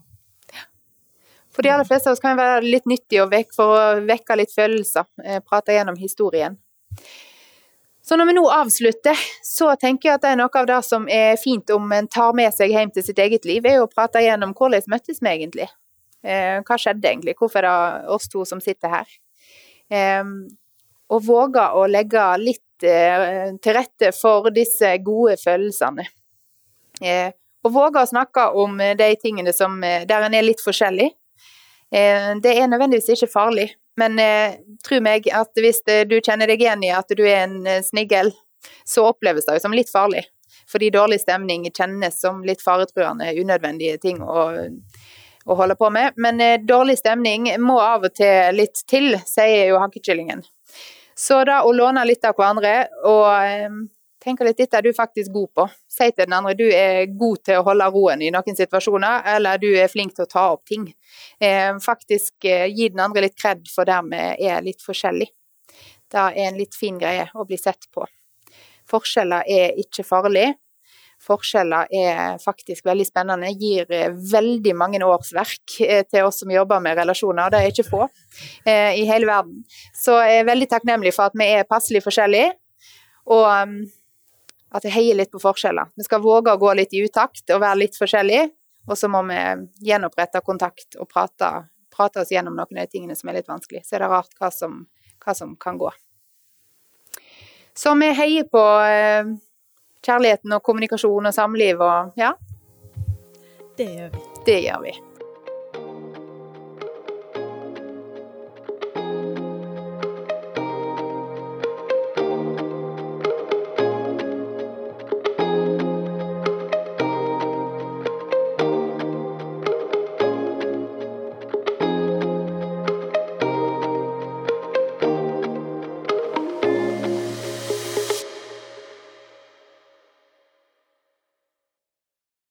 For de aller fleste av oss kan det være litt nyttig å vekke, for å vekke litt følelser. Eh, prate gjennom historien. Så når vi nå avslutter, så tenker jeg at det er noe av det som er fint om en tar med seg hjem til sitt eget liv, er å prate igjennom hvordan møttes vi egentlig. Eh, hva skjedde egentlig? Hvorfor er det oss to som sitter her? Eh, og våge å legge litt eh, til rette for disse gode følelsene. Eh, og våge å snakke om de tingene som, der en er litt forskjellig. Det er nødvendigvis ikke farlig, men eh, tro meg at hvis eh, du kjenner deg igjen i at du er en eh, sniggel, så oppleves det jo som litt farlig. Fordi dårlig stemning kjennes som litt faretruende, unødvendige ting å, å holde på med. Men eh, dårlig stemning må av og til litt til, sier jo hankekyllingen. Så da å låne litt av hverandre og eh, tenke litt dette er du faktisk god på. Si til den andre du er god til å holde roen i noen situasjoner, eller du er flink til å ta opp ting. Eh, faktisk eh, gi den andre litt kred for der vi er litt forskjellig. Det er en litt fin greie å bli sett på. Forskjeller er ikke farlig. Forskjeller er faktisk veldig spennende, gir eh, veldig mange årsverk til oss som jobber med relasjoner, og det er ikke få i hele verden. Så jeg er veldig takknemlig for at vi er passelig forskjellige, og um, at jeg heier litt på forskjeller. Vi skal våge å gå litt i utakt og være litt forskjellige, og så må vi gjenopprette kontakt og prate, prate oss gjennom noen av de tingene som er litt vanskelig. Så er det rart hva som, hva som kan gå. Så vi heier på eh, kjærligheten og kommunikasjon og samliv og ja, Det gjør vi. det gjør vi.